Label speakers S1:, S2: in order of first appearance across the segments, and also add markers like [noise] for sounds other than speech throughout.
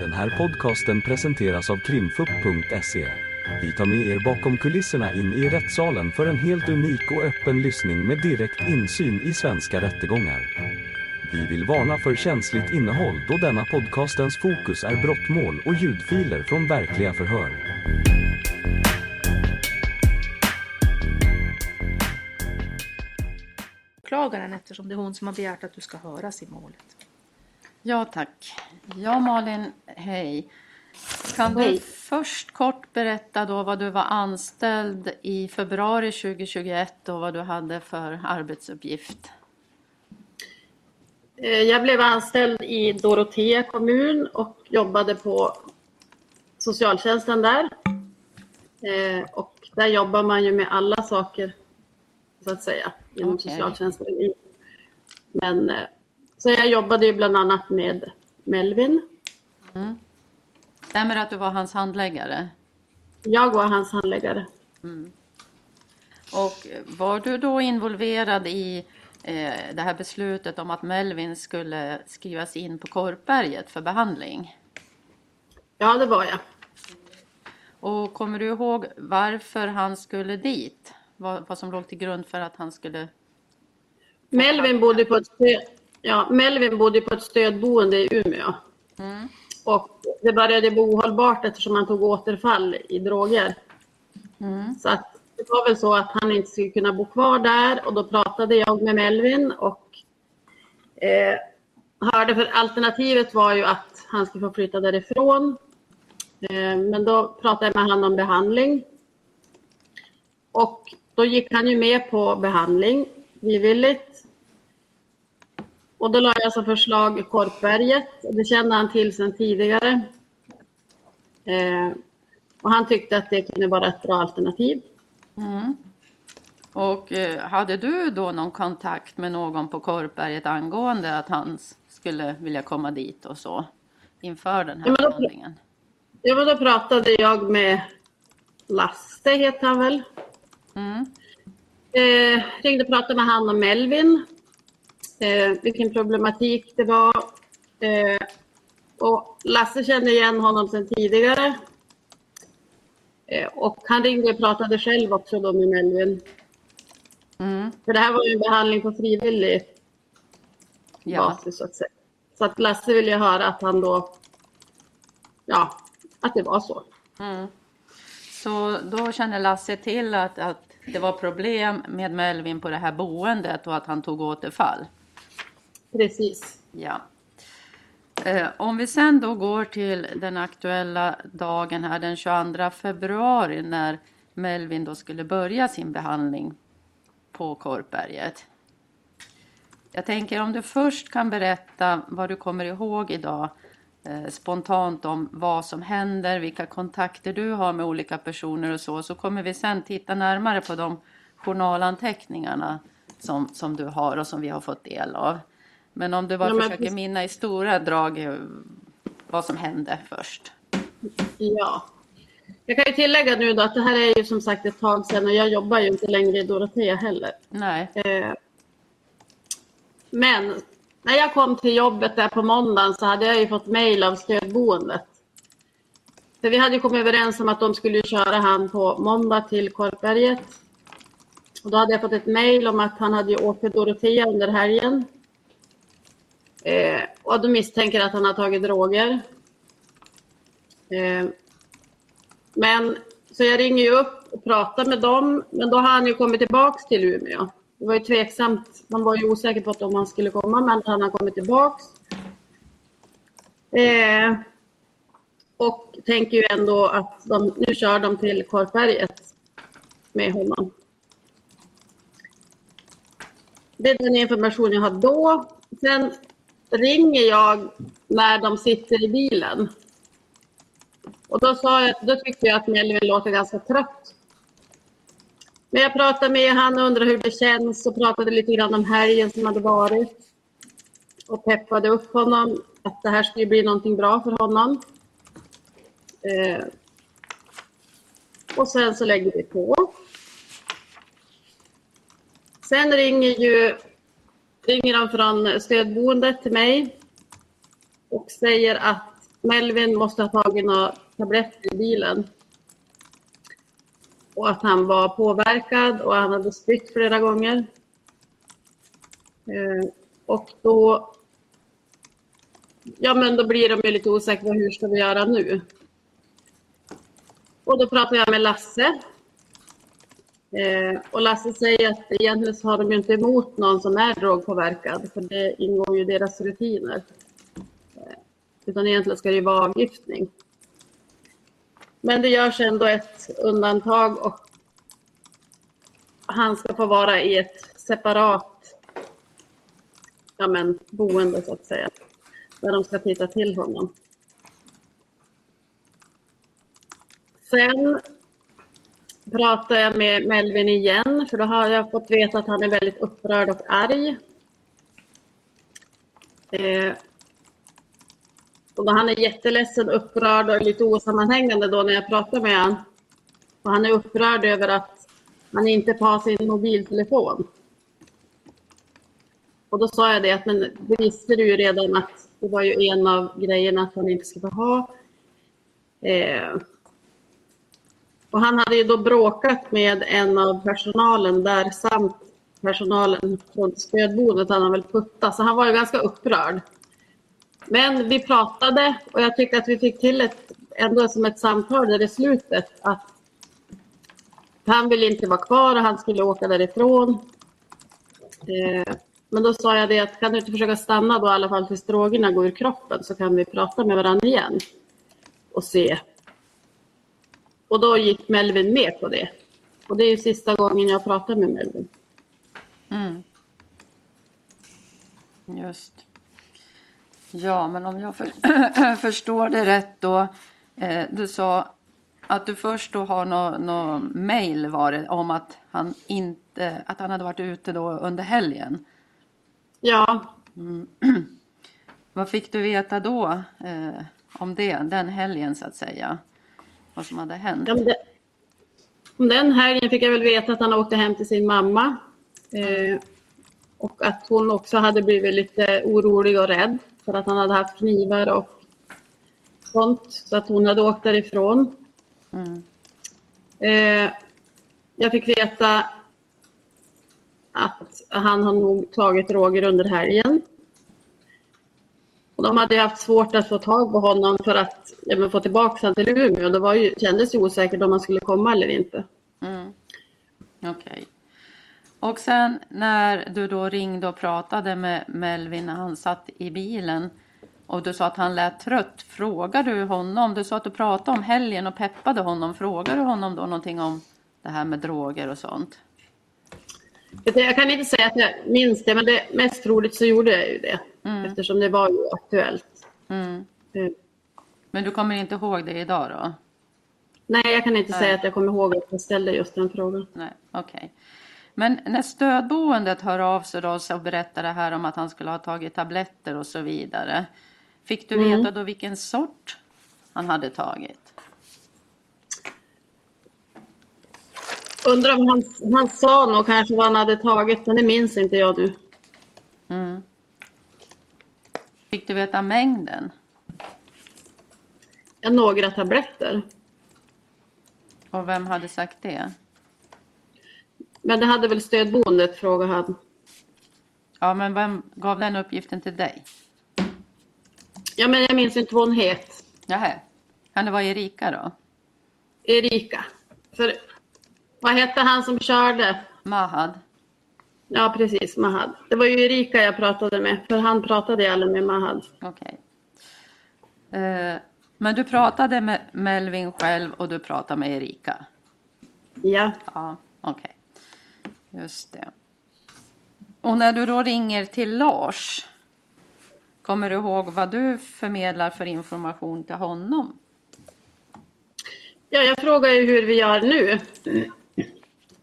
S1: Den här podcasten presenteras av krimfupp.se. Vi tar med er bakom kulisserna in i rättssalen för en helt unik och öppen lyssning med direkt insyn i svenska rättegångar. Vi vill varna för känsligt innehåll då denna podcastens fokus är brottmål och ljudfiler från verkliga förhör.
S2: åklagaren eftersom det är hon som har begärt att du ska höras i målet.
S3: Ja tack. Ja Malin, hej. Kan du
S4: Hej.
S3: först kort berätta då vad du var anställd i februari 2021 och vad du hade för arbetsuppgift?
S4: Eh, Jag blev anställd i Dorotea kommun och jobbade på socialtjänsten där. Eh, Och där jobbar man ju med alla saker, så att säga, inom
S3: Okej.
S4: socialtjänsten. Men, eh, så jag jobbade ju bland annat med Melvin.
S3: Stämmer det att du var hans handläggare?
S4: Jag var hans handläggare.
S3: Och var du då involverad i eh, det här beslutet om att Melvin skulle skrivas in på Korpberget för behandling?
S4: Ja, det var jag.
S3: Och kommer du ihåg varför han skulle dit? Vad, vad som låg till grund för att han skulle...
S4: Melvin bodde på ett, ja, Melvin bodde på ett stödboende i Umeå.
S3: Mm.
S4: Och det började bli ohållbart eftersom han tog återfall i droger.
S3: Mm.
S4: Så att det var väl så att han inte skulle kunna bo kvar där och då pratade jag med Melvin och eh, hörde för alternativet var ju att han skulle få flytta därifrån. Eh, men då pratade jag med honom om behandling. Och då gick han ju med på behandling frivilligt. Och då la jag som förslag Korpberget. Det kände han till sedan tidigare. Eh, och han tyckte att det kunde vara ett bra alternativ.
S3: Mm. Och eh, hade du då någon kontakt med någon på Korpberget angående att han skulle vilja komma dit och så inför den här
S4: Ja, då-
S3: behandlingen?
S4: Ja, men då pratade jag med Lasse, heter han väl.
S3: Mm.
S4: Eh, ringde och pratade med han och Melvin. Eh, vilken problematik det var. Eh, och Lasse kände igen honom sedan tidigare. Eh, och han ringde och pratade själv också då med Melvin.
S3: Mm.
S4: För det här var ju en behandling på frivillig
S3: Ja.
S4: basis så att säga. Så att Lasse ville höra att han då, ja, att det var så.
S3: Mm. Så då kände Lasse till att, att det var problem med Melvin på det här boendet och att han tog återfall?
S4: Precis.
S3: Ja. Eh, om vi sen då går till den aktuella dagen här den 22 februari när Melvin då skulle börja sin behandling på Korpberget. Jag tänker om du först kan berätta vad du kommer ihåg idag eh, spontant om vad som händer, vilka kontakter du har med olika personer och så, så kommer vi sen titta närmare på de journalanteckningarna som, som du har och som vi har fått del av. Men om du bara
S4: Ja, men
S3: försöker
S4: precis.
S3: minna i stora drag eh, vad som hände först.
S4: Ja. Jag kan ju tillägga nu då att det här är ju som sagt ett tag sedan och jag jobbar ju inte längre i Dorotea heller.
S3: Nej.
S4: Eh, Men när jag kom till jobbet där på måndagen så hade jag ju fått mejl av stödboendet. För vi hade ju kommit överens om att de skulle köra han på måndag till Korpberget. Och då hade jag fått ett mejl om att han hade åkt till Dorotea under helgen. Eh, och de misstänker att han har tagit droger. Eh, men så jag ringer ju upp och pratar med dem, men då har han ju kommit tillbaks till Umeå. Det var ju tveksamt, man var ju osäker på att om han skulle komma, men han har kommit tillbaks. Eh, och tänker ju ändå att de, nu kör de till Korpberget med honom. Det är den information jag har då. Sen ringer jag när de sitter i bilen. Och då, sa jag, då tyckte jag att Melvin låter ganska trött. Men jag pratade med han och undrade hur det känns och pratade lite grann om helgen som hade varit. Och peppade upp honom att det här skulle bli någonting bra för honom. Eh, och sen så lägger vi på. Sen ringer ju ringer han från stödboendet till mig och säger att Melvin måste ha tagit några tabletter i bilen. Och att han var påverkad och han hade spytt flera gånger. Eh, och då, ja men då blir de ju lite osäkra hur ska vi göra nu? Och då pratar jag med Lasse. Eh, och Lasse säger att egentligen så har de ju inte emot någon som är drogpåverkad, för det ingår ju i deras rutiner. Eh, utan egentligen ska det ju vara avgiftning. Men det görs ändå ett undantag och han ska få vara i ett separat ja, men, boende så att säga. Där de ska titta till honom. Sen pratar jag med Melvin igen, för då har jag fått veta att han är väldigt upprörd och arg. Eh, och då han är jätteledsen, upprörd och lite osammanhängande då när jag pratar med honom. Och han är upprörd över att han inte får ha sin mobiltelefon. Och då sa jag det att men det visste du ju redan att det var ju en av grejerna att han inte skulle få ha. Eh, och han hade ju då bråkat med en av personalen där samt personalen från stödboendet han väl puttat, så han var ju ganska upprörd. Men vi pratade och jag tyckte att vi fick till ett, ändå som ett samtal där i slutet att han ville inte vara kvar och han skulle åka därifrån. Eh, men då sa jag det att kan du inte försöka stanna då i alla fall tills drogerna går ur kroppen så kan vi prata med varandra igen och se och då gick Melvin med på det. Och det är ju sista gången jag pratar med Melvin.
S3: Mm. Just. Ja, men om jag för, [clears throat] förstår det rätt då. Eh, du sa att du först då har något var det, om att han inte, att han hade varit ute då under helgen.
S4: Ja.
S3: Mm. [clears throat] Vad fick du veta då eh, om det, den helgen så att säga? Vad som hade hänt.
S4: Ja, det, den helgen fick jag väl veta att han åkte hem till sin mamma. Eh, och att hon också hade blivit lite orolig och rädd för att han hade haft knivar och sånt. Så att hon hade åkt därifrån. Mm. Eh, jag fick veta att han har nog tagit Roger under helgen. Och de hade haft svårt att få tag på honom för att ja, få tillbaka honom till Umeå. Det var ju, kändes ju osäkert om han skulle komma eller inte.
S3: Mm. Okej. Okay. Och sen när du då ringde och pratade med Melvin när han satt i bilen och du sa att han lät trött. Frågade du honom? Du sa att du pratade om helgen och peppade honom. Frågade du honom då någonting om det här med droger och sånt?
S4: Jag kan inte säga att jag minns det, men det mest troligt så gjorde jag ju det. Mm. Eftersom det var ju aktuellt. Mm.
S3: Mm. Men du kommer inte ihåg det idag då?
S4: Nej, jag kan inte Nej. säga att jag kommer ihåg att jag ställde just den frågan.
S3: Nej. Okay. Men när stödboendet hör av sig då och berättar det här om att han skulle ha tagit tabletter och så vidare. Fick du mm. veta då vilken sort han hade tagit?
S4: Undrar om han, han sa nog kanske vad han hade tagit, men det minns inte jag nu. Mm.
S3: Fick du veta mängden?
S4: Ja, några tabletter.
S3: Och vem hade sagt det?
S4: Men det hade väl stödboendet, frågade han.
S3: Ja, men vem gav den uppgiften till dig?
S4: Ja, men jag minns inte vad hon het.
S3: Jaha. Kan det vara Erika då?
S4: Erika. För vad hette han som körde?
S3: Mahad.
S4: Ja, precis. Mahad. Det var ju Erika jag pratade med, för han pratade ju aldrig med Mahad.
S3: Okej. Okay. Eh, men du pratade med Melvin själv och du pratade med Erika?
S4: Ja.
S3: Ja, okej. Okay. Just det. Och när du då ringer till Lars, kommer du ihåg vad du förmedlar för information till honom?
S4: Ja, jag frågar ju hur vi gör nu.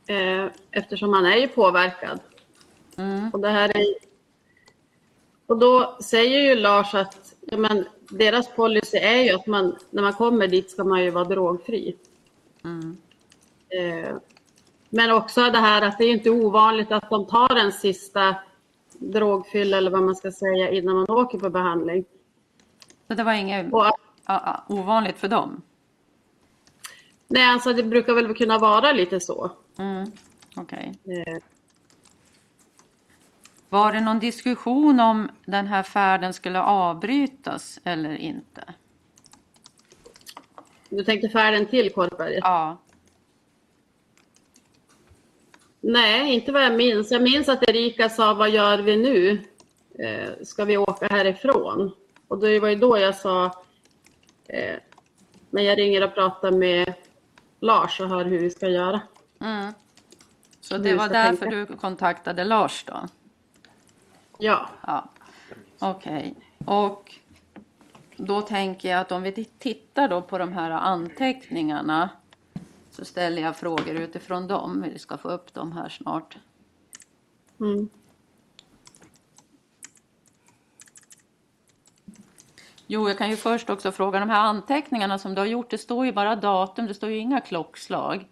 S4: Eh, eftersom han är ju påverkad. Mm. Och, det här är, och då säger ju Lars att ja, men, deras policy är ju att man, när man kommer dit ska man ju vara drogfri. Mm. Eh, men också det här att det är inte ovanligt att de tar en sista drogfylla eller vad man ska säga innan man åker på behandling.
S3: Så det var inget, ah, ovanligt för dem?
S4: Nej, alltså det brukar väl kunna vara lite så.
S3: Mm. Okej.
S4: Eh,
S3: Var det någon diskussion om den här färden skulle avbrytas eller inte?
S4: Du tänkte färden till Korpberget?
S3: Ja.
S4: Nej, inte vad jag minns. Jag minns att Erika sa, vad gör vi nu? Eh, ska vi åka härifrån? Och det var ju då jag sa, eh, men jag ringer och pratar med Lars och hör hur vi ska göra.
S3: Mm. Så det var därför
S4: tänka.
S3: du kontaktade Lars då?
S4: Ja,
S3: Ja. Okej. Och då tänker jag att om vi tittar då på de här anteckningarna så ställer jag frågor utifrån dem. Vi ska få upp dem här snart.
S4: mm.
S3: Jo, jag kan ju först också fråga de här anteckningarna som du har gjort. Det står ju bara datum, det står ju inga klockslag.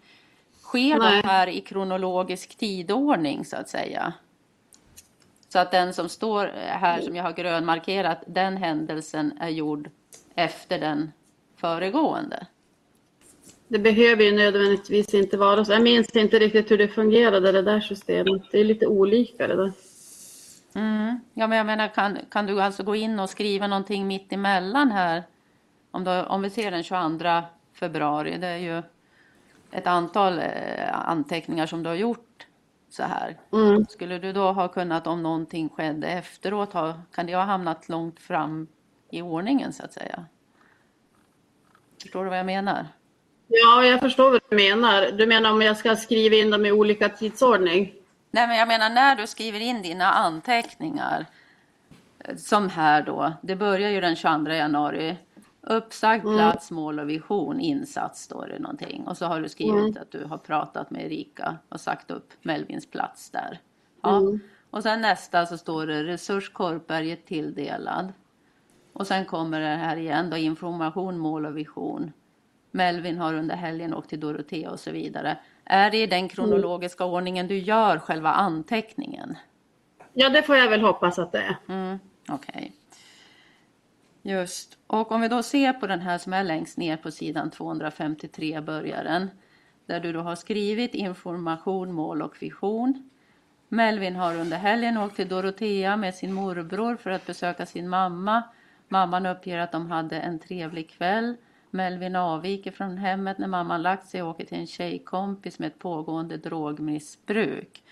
S3: Sker
S4: Nej.
S3: de här i kronologisk tidordning så att säga? Så att den som står här som jag har grönmarkerat, den händelsen är gjord efter den föregående.
S4: det behöver ju nödvändigtvis inte vara så. Jag minns inte riktigt hur det fungerade, det där systemet. Det är lite olika det där.
S3: Mm. Ja, men jag menar, kan, kan du alltså gå in och skriva någonting mitt emellan här? Om, du, om vi ser den 22 februari, det är ju ett antal eh, anteckningar som du har gjort så här.
S4: Mm.
S3: Skulle du då ha kunnat, om någonting skedde efteråt, ha, kan det ha hamnat långt fram i ordningen så att säga? Förstår du vad jag menar?
S4: Ja, jag förstår vad du menar. Du menar om jag ska skriva in dem i olika tidsordning?
S3: Nej, men jag menar när du skriver in dina anteckningar, eh, som här då, det börjar ju den 22 januari. Uppsagd plats, mål och vision, insats står det någonting. Och så har du skrivit att du har pratat med Erika och sagt upp Melvins plats där. Ja. Och sen nästa så står det resurs Korpberget tilldelad. Och sen kommer det här igen då, information, mål och vision. Melvin har under helgen åkt till Dorotea och så vidare. Är det i den kronologiska ordningen du gör själva anteckningen?
S4: Ja, det får jag väl hoppas att det är.
S3: Mm, Okej. Just. Och om vi då ser på den här som är längst ner på sidan 253 börjaren. Där du då har skrivit information, mål och vision. Melvin har under helgen åkt till Dorotea med sin morbror för att besöka sin mamma. Mamman uppger att de hade en trevlig kväll. Melvin avviker från hemmet när mamman lagt sig och åker till en tjejkompis med ett pågående drogmissbruk.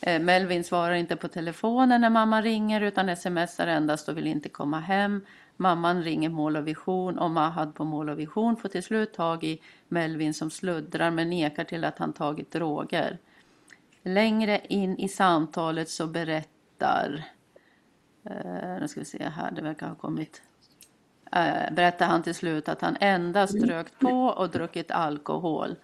S3: Eh, Melvin svarar inte på telefonen när mamman ringer utan smsar endast och vill inte komma hem. Mamman ringer Mål och Vision och Mahad på Mål och Vision får till slut tag i Melvin som sluddrar men nekar till att han tagit droger. Längre in i samtalet så berättar, eh, nu ska vi se här, det verkar ha kommit, eh, berättar han till slut att han endast rökt på och druckit alkohol.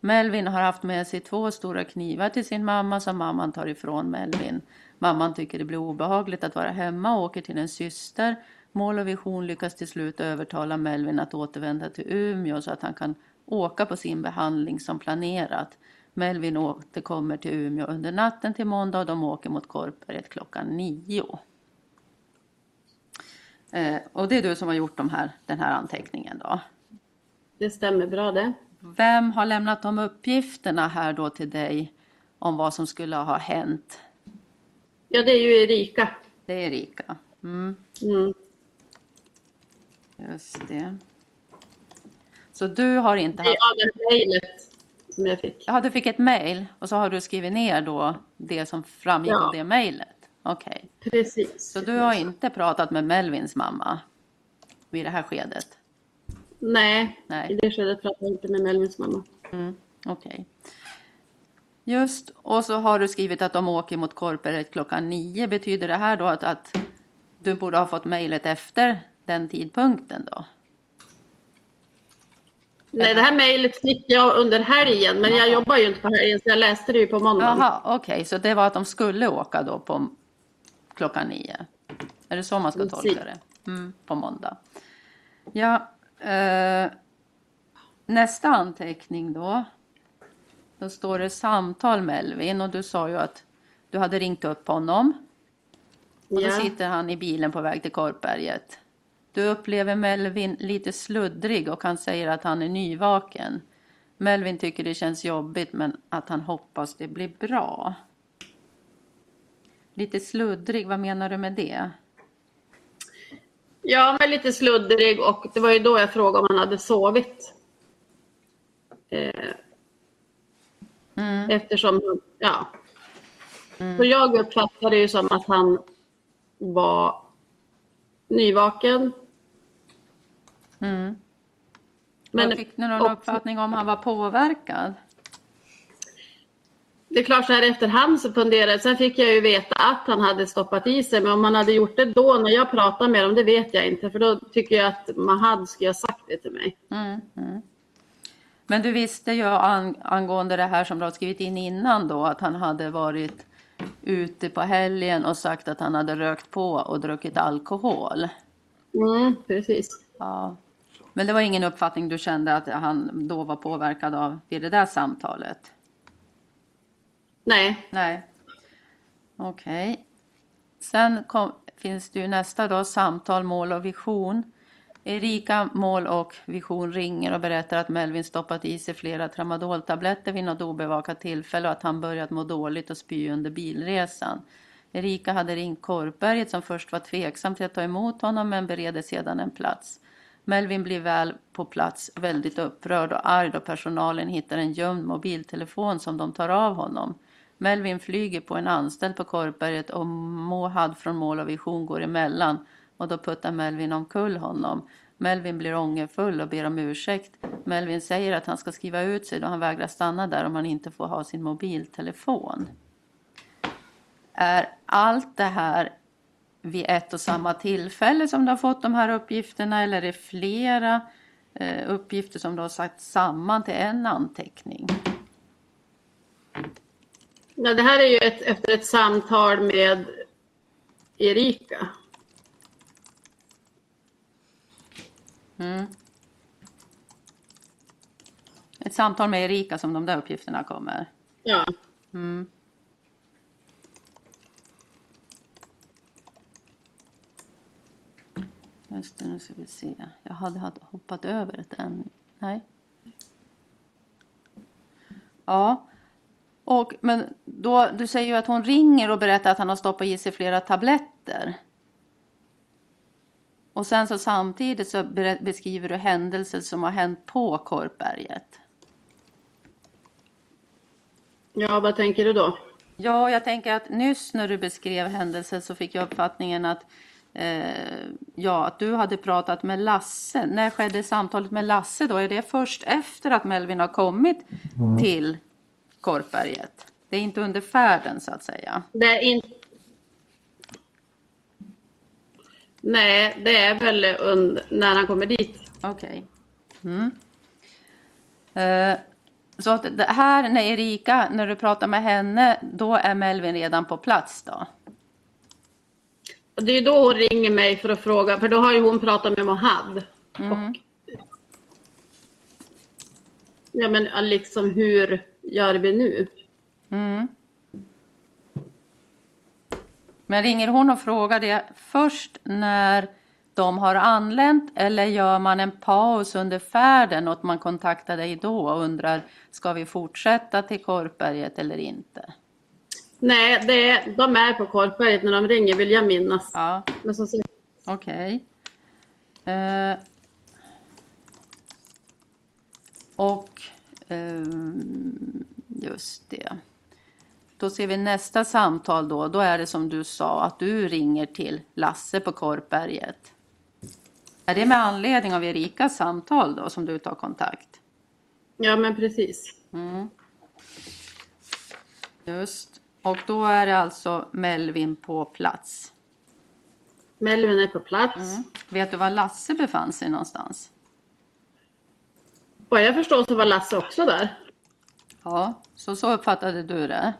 S3: Melvin har haft med sig två stora knivar till sin mamma som mamman tar ifrån Melvin. Mamman tycker det blir obehagligt att vara hemma och åker till en syster. Mål och vision lyckas till slut övertala Melvin att återvända till Umeå så att han kan åka på sin behandling som planerat. Melvin återkommer till Umeå under natten till måndag och de åker mot Korpberget klockan nio. Eh, och det är du som har gjort de här, den här anteckningen då?
S4: Det stämmer bra det.
S3: Vem har lämnat de uppgifterna här då till dig om vad som skulle ha hänt?
S4: Ja, det är ju Erika.
S3: Det är Erika. Mm,
S4: Mm.
S3: Just det. Så du har inte haft...
S4: av det mejlet som jag fick.
S3: Ja, du fick ett mejl och så har du skrivit ner då det som framgick
S4: Ja.
S3: av det mejlet. Okej.
S4: Precis.
S3: Så du har inte pratat med Melvins mamma vid det här skedet?
S4: Nej,
S3: Nej.
S4: i det skedet pratade jag inte med Melvins mamma.
S3: Mm, Okej. Just, och så har du skrivit att de åker mot Korperet klockan nio. Betyder det här då att, att du borde ha fått mejlet efter den tidpunkten då?
S4: Nej, det här mejlet fick jag under helgen, men jag jobbar ju inte på helgen så jag läste det ju på måndagen.
S3: Jaha, okej, så det var att de skulle åka då på klockan nio? Är det så man ska
S4: Precis.
S3: tolka det? Mm, på måndag. Ja, eh, nästa anteckning då. Då står det samtal Melvin och du sa ju att du hade ringt upp honom. Och då
S4: Ja.
S3: sitter han i bilen på väg till Korpberget. Du upplever Melvin lite sluddrig och han säger att han är nyvaken. Melvin tycker det känns jobbigt men att han hoppas det blir bra. Lite sluddrig, vad menar du med det?
S4: Ja, men lite sluddrig och det var ju då jag frågade om han hade sovit. Eh,
S3: Mm.
S4: eftersom, ja.
S3: Mm.
S4: Så jag uppfattade det ju som att han var nyvaken.
S3: Mm.
S4: Men
S3: fick du någon
S4: och-
S3: uppfattning om han var påverkad?
S4: Det är klart så här efterhand så funderade jag. Sen fick jag ju veta att han hade stoppat i sig. Men om han hade gjort det då när jag pratade med dem, det vet jag inte. För då tycker jag att Mahad skulle ha sagt det till mig.
S3: Mm, mm. Men du visste ju ang angående det här som du har skrivit in innan då att han hade varit ute på helgen och sagt att han hade rökt på och druckit alkohol.
S4: Mm, precis.
S3: Ja. Men det var ingen uppfattning du kände att han då var påverkad av vid det där samtalet?
S4: Nej.
S3: Nej. Okej. Sen kom, finns det ju nästa då, samtal, mål och vision. Erika, mål och vision ringer och berättar att Melvin stoppat i sig flera tramadoltabletter vid något obevakat tillfälle och att han börjat må dåligt och spy under bilresan. Erika hade ringt Korpberget som först var tveksam till att ta emot honom men beredde sedan en plats. Melvin blir väl på plats väldigt upprörd och arg då personalen hittar en gömd mobiltelefon som de tar av honom. Melvin flyger på en anställd på Korpberget och Mohad från Mål och Vision går emellan och då puttar Melvin omkull honom. Melvin blir ångerfull och ber om ursäkt. Melvin säger att han ska skriva ut sig då han vägrar stanna där om han inte får ha sin mobiltelefon. Är allt det här vid ett och samma tillfälle som du har fått de här uppgifterna eller är det flera eh, uppgifter som du har sagt samman till en anteckning?
S4: Ja, det här är ju ett, efter ett samtal med Erika.
S3: Mm. Ett samtal med Erika som de där uppgifterna kommer.
S4: Ja.
S3: Mm. Just det, nu ska vi se. Jag hade hoppat över ett än. Nej. Ja. Och, men då, du säger ju att hon ringer och berättar att han har stoppat i sig flera tabletter. Och sen så samtidigt så beskriver du händelser som har hänt på Korpberget.
S4: Ja, vad tänker du då?
S3: Ja, jag tänker att nyss när du beskrev händelsen så fick jag uppfattningen att, eh, ja, att du hade pratat med Lasse. När skedde samtalet med Lasse då? Är det först efter att Melvin har kommit till Korpberget? Det är inte under färden så att säga.
S4: Det är inte... Nej, det är väl und... när han kommer dit.
S3: Okej. Mm. Eh, så att det här när Erika, när du pratar med henne, då är Melvin redan på plats då?
S4: Det är då hon ringer mig för att fråga, för då har ju hon pratat med Mohad. Och, ja, men liksom hur gör vi nu?
S3: Mm. Men ringer hon och frågar det först när de har anlänt eller gör man en paus under färden och att man kontaktar dig då och undrar ska vi fortsätta till Korpberget eller inte?
S4: Nej, det är, de är på Korpberget när de ringer vill jag minnas.
S3: Ja,
S4: Men sagt,
S3: okej. Eh, och ehm, just det. Då ser vi nästa samtal då. Då är det som du sa att du ringer till Lasse på Korpberget. Är det med anledning av Erikas samtal då som du tar kontakt?
S4: ja men precis.
S3: Mm. Just. Och då är det alltså Melvin på plats.
S4: Melvin är på plats.
S3: Mm. Vet du var Lasse befann sig någonstans?
S4: Vad jag förstår så var Lasse också där.
S3: Ja, så så uppfattade du det.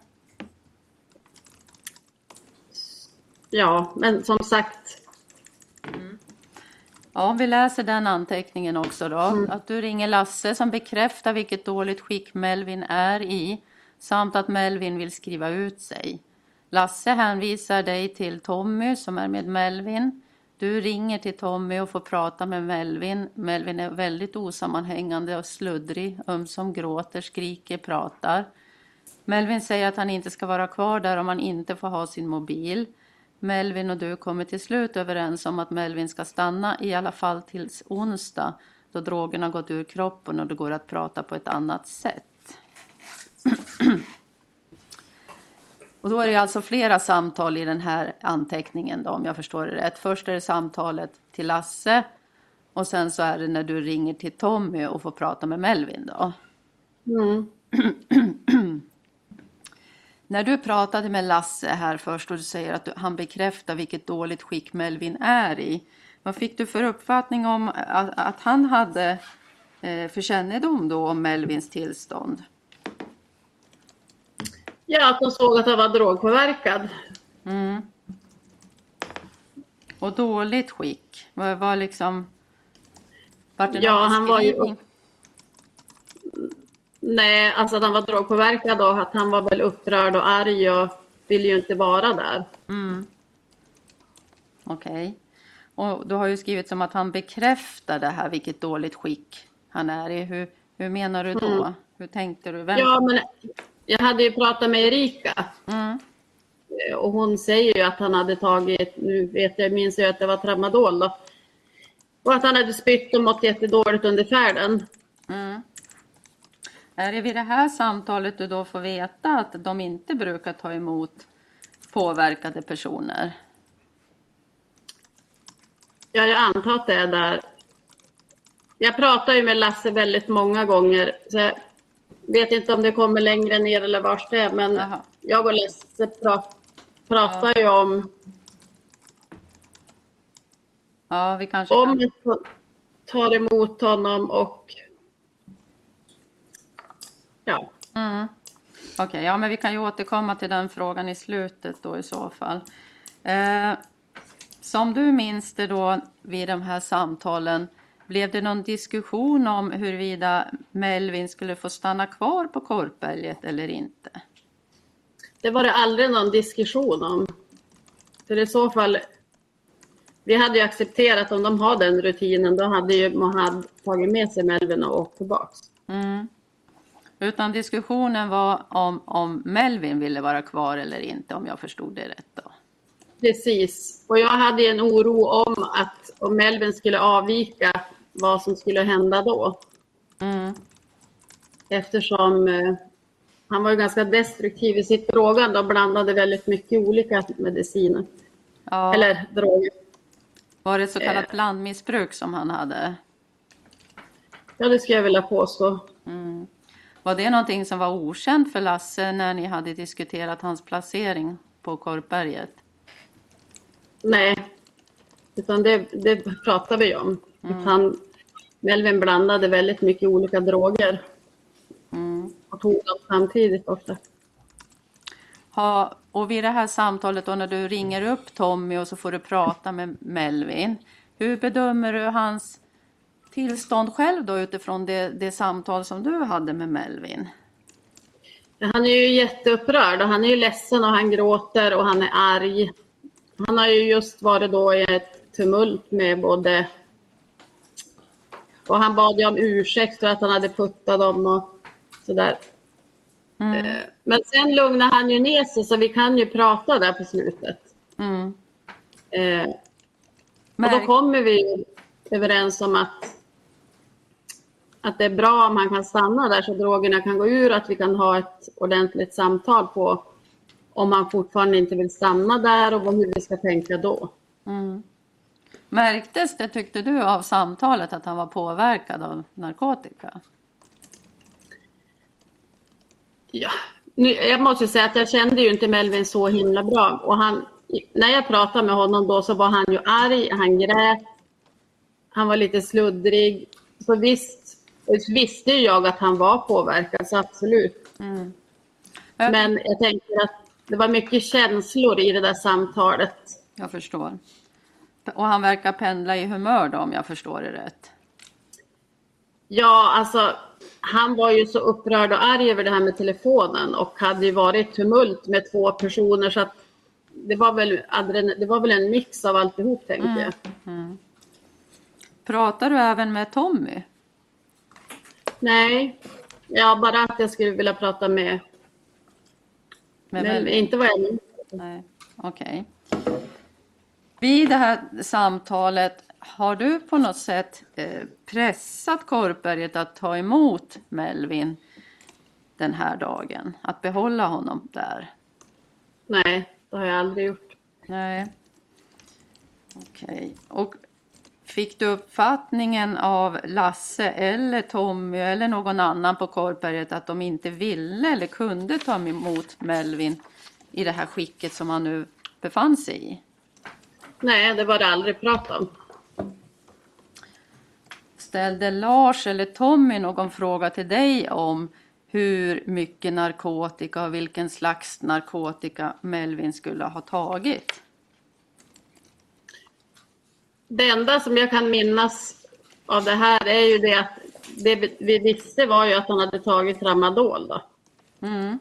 S4: Ja, men som sagt,
S3: Ja, om vi läser den anteckningen också då. Att du ringer Lasse som bekräftar vilket dåligt skick Melvin är i samt att Melvin vill skriva ut sig. Lasse hänvisar dig till Tommy som är med Melvin. Du ringer till Tommy och får prata med Melvin. Melvin är väldigt osammanhängande och sluddrig, ömsom gråter, skriker, pratar. Melvin säger att han inte ska vara kvar där om han inte får ha sin mobil. Melvin och du kommer till slut överens om att Melvin ska stanna i alla fall tills onsdag då drogerna gått ur kroppen och det går att prata på ett annat sätt. [clears throat] Och då är det alltså flera samtal i den här anteckningen då, om jag förstår det rätt. Först är det samtalet till Lasse och sen så är det när du ringer till Tommy och får prata med Melvin då.
S4: Mm. [clears throat]
S3: När du pratade med Lasse här först och du säger att han bekräftar vilket dåligt skick Melvin är i. Vad fick du för uppfattning om att, att han hade eh, för kännedom då om Melvins tillstånd?
S4: Ja, att de såg att han var drogpåverkad.
S3: Mm. Och dåligt skick? Vad var liksom... Vart det
S4: Ja, han var ju-? Nej, alltså att han var drogpåverkad och att han var väl upprörd och arg och ville ju inte vara där.
S3: Mm. Okej. Och du har ju skrivit som att han bekräftar det här, vilket dåligt skick han är i. Hur, hur menar du då?
S4: Mm.
S3: Hur tänkte du? Vem?
S4: Ja, men jag hade ju pratat med Erika
S3: Mm.
S4: eh, och hon säger ju att han hade tagit, nu vet jag, minns jag att det var tramadol då. Och att han hade spytt och mått jättedåligt under färden.
S3: Mm. Är det vid det här samtalet du då får veta att de inte brukar ta emot påverkade personer?
S4: Ja, jag antar att det är där. Jag pratar ju med Lasse väldigt många gånger, så jag vet inte om det kommer längre ner eller vars det är, men
S3: Jaha.
S4: jag och Lasse pra- pratar ju om,
S3: Ja, vi kanske
S4: om
S3: kan...
S4: att ta- tar emot honom och ja,
S3: Mm. Okej, ja men vi kan ju återkomma till den frågan i slutet då i så fall. Eh, som du minns det då vid de här samtalen, blev det någon diskussion om huruvida Melvin skulle få stanna kvar på Korpberget eller inte?
S4: det var det aldrig någon diskussion om. För i så fall, vi hade ju accepterat om de har den rutinen, då hade ju Mohad tagit med sig Melvin och åkt tillbaks.
S3: Mm. Utan diskussionen var om, om Melvin ville vara kvar eller inte, om jag förstod det rätt då.
S4: Precis. Och jag hade en oro om att om Melvin skulle avvika, vad som skulle hända då.
S3: Mm.
S4: Eftersom eh, han var ganska destruktiv i sitt drogande och blandade väldigt mycket olika mediciner.
S3: Ja,
S4: Eller droger.
S3: var det så kallat
S4: eh.
S3: blandmissbruk som han hade?
S4: Ja, det skulle jag vilja påstå.
S3: Mm. Var det någonting som var okänt för Lasse när ni hade diskuterat hans placering på Korpberget?
S4: Nej. Utan det, det pratade vi om. Att han, Melvin blandade väldigt mycket olika droger
S3: Mm.
S4: och tog dem samtidigt ofta.
S3: Ha, och vid det här samtalet då när du ringer upp Tommy och så får du prata med Melvin. Hur bedömer du hans tillstånd själv då utifrån det, det samtal som du hade med Melvin?
S4: Han är ju jätteupprörd och han är ju ledsen och han gråter och han är arg. Han har ju just varit då i ett tumult med både... Och han bad ju om ursäkt för att han hade puttat dem och sådär.
S3: Mm.
S4: Eh, Men sen lugnar han ju ner sig så vi kan ju prata där på slutet.
S3: Mm.
S4: Eh, och då kommer vi överens om att, att det är bra om han kan stanna där så drogerna kan gå ur, att vi kan ha ett ordentligt samtal på om han fortfarande inte vill stanna där och hur vi ska tänka då.
S3: mm. Märktes det, tyckte du, av samtalet att han var påverkad av narkotika?
S4: Ja. Nu, jag måste säga att jag kände ju inte Melvin så himla bra. Och han, när jag pratade med honom då så var han ju arg, han grät, han var lite sluddrig. Så visst, visste jag att han var påverkad, så absolut.
S3: Mm.
S4: Men jag tänker att det var mycket känslor i det där samtalet.
S3: Jag förstår. Och han verkar pendla i humör då, om jag förstår det rätt.
S4: Ja, alltså han var ju så upprörd och arg över det här med telefonen och hade ju varit tumult med två personer så att det var väl, det var väl en mix av alltihop tänkte
S3: Mm.
S4: jag.
S3: Pratar du även med Tommy?
S4: Nej, ja, bara att jag skulle vilja prata med,
S3: Med
S4: men inte vad jag minns.
S3: Nej, okej. Vid det här samtalet, har du på något sätt eh, pressat Korpberget att ta emot Melvin den här dagen? Att behålla honom där?
S4: Nej, det har jag aldrig gjort.
S3: Nej. Okej. Och fick du uppfattningen av Lasse eller Tommy eller någon annan på Korpberget att de inte ville eller kunde ta emot Melvin i det här skicket som han nu befann sig i?
S4: Nej, det var det aldrig prat om.
S3: Ställde Lars eller Tommy någon fråga till dig om hur mycket narkotika och vilken slags narkotika Melvin skulle ha tagit?
S4: Det enda som jag kan minnas av det här är ju det att det vi- vi visste var ju att han hade tagit tramadol då.
S3: Mm.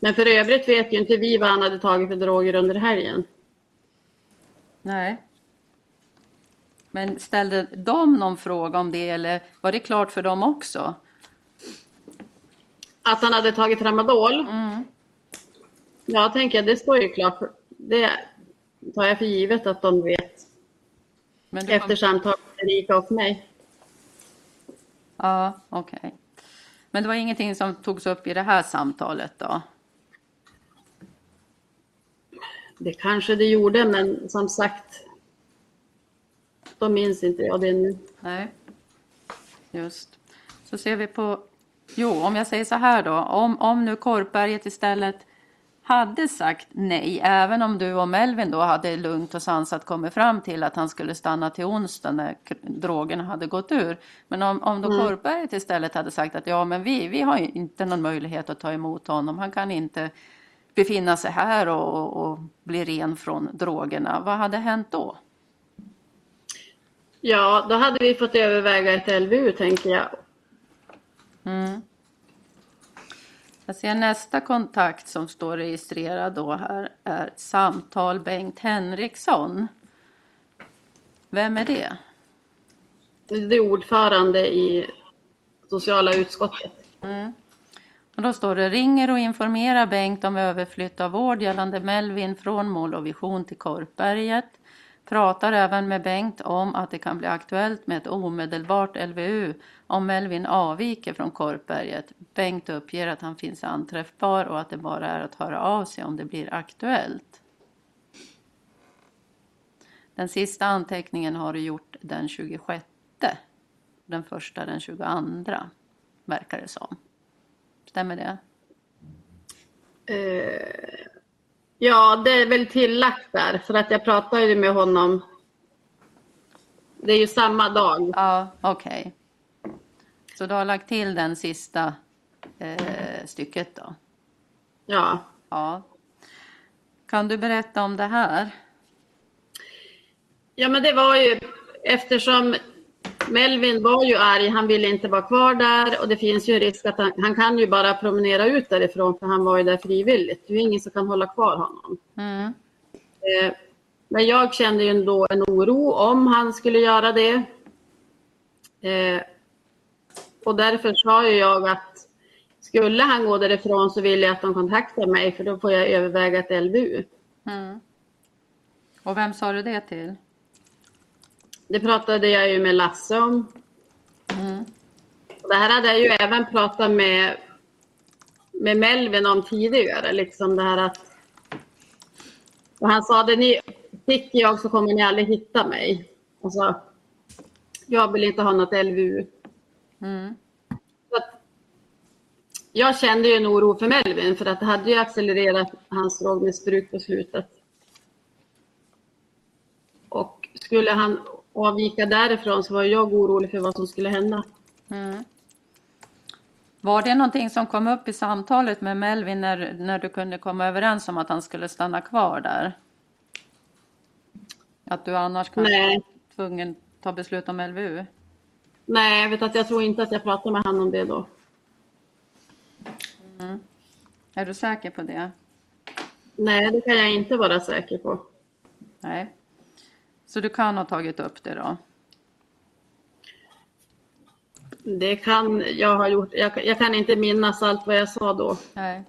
S4: Men för övrigt vet ju inte vi vad han hade tagit för droger under helgen.
S3: Nej. Men ställde de någon fråga om det eller var det klart för dem också?
S4: Att han hade tagit tramadol?
S3: Mm.
S4: Ja, tänker jag, det står ju klart. Det tar jag för givet att de vet
S3: Men
S4: efter samtal med Erika och mig.
S3: Ja, okej. Men det var ingenting som togs upp i det här samtalet då?
S4: Det kanske det gjorde, men som sagt, då minns inte jag det nu.
S3: Nej, just. Så ser vi på... Jo, om jag säger så här då. Om, om nu Korpberget istället hade sagt nej, även om du och Melvin då hade lugnt och sansat kommit fram till att han skulle stanna till onsdag när drogerna hade gått ur. Men om, om då Korpberget istället hade sagt att ja, men vi, vi har inte någon möjlighet att ta emot honom. Han kan inte befinna sig här och, och bli ren från drogerna. Vad hade hänt då?
S4: Ja, då hade vi fått överväga ett LVU, tänker jag.
S3: Mm. Jag ser nästa kontakt som står registrerad då här är samtal Bengt Henriksson. Vem är det?
S4: Det är ordförande i sociala utskottet.
S3: Och då står det ringer och informerar Bengt om överflytt av vård gällande Melvin från Mål och Vision till Korpberget. Pratar även med Bengt om att det kan bli aktuellt med ett omedelbart LVU om Melvin avviker från Korpberget. Bengt uppger att han finns anträffbar och att det bara är att höra av sig om det blir aktuellt. Den sista anteckningen har du gjort den 26. Den första den 22 verkar det som. Stämmer det?
S4: Eh, ja, det är väl tillagt där, för att jag pratade ju med honom. Det är ju samma dag.
S3: Ja, okej. Så du har lagt till den sista eh, stycket då?
S4: Ja.
S3: Ja. Kan du berätta om det här?
S4: ja, men det var ju eftersom Melvin var ju arg, han ville inte vara kvar där och det finns ju en risk att han, han kan ju bara promenera ut därifrån för han var ju där frivilligt. Det är ju ingen som kan hålla kvar honom.
S3: Mm.
S4: Eh, Men jag kände ju ändå en oro om han skulle göra det. Eh, Och därför sa ju jag att skulle han gå därifrån så vill jag att de kontaktar mig för då får jag överväga ett LVU.
S3: Mm. Och vem sa du det till?
S4: Det pratade jag ju med Lasse om.
S3: Mm.
S4: Det här hade jag ju även pratat med, med Melvin om tidigare. Liksom det här att, och han sa det ni sticker jag så kommer ni aldrig hitta mig. Alltså, jag vill inte ha något LVU.
S3: Mm.
S4: Att, jag kände ju en oro för Melvin för att det hade ju accelererat hans drogmissbruk på slutet. Och skulle han avvika därifrån så var jag orolig för vad som skulle hända.
S3: Mm. Var det någonting som kom upp i samtalet med Melvin när, när du kunde komma överens om att han skulle stanna kvar där? Att du annars kanske
S4: Nej.
S3: var tvungen ta beslut om LVU?
S4: Nej, jag vet att jag tror inte att jag pratade med honom om det då.
S3: Är du säker på det?
S4: Nej, det kan jag inte vara säker på.
S3: Nej. Så du kan ha tagit upp det då?
S4: Det kan jag ha gjort. Jag, jag kan inte minnas allt vad jag sa då.
S3: Nej.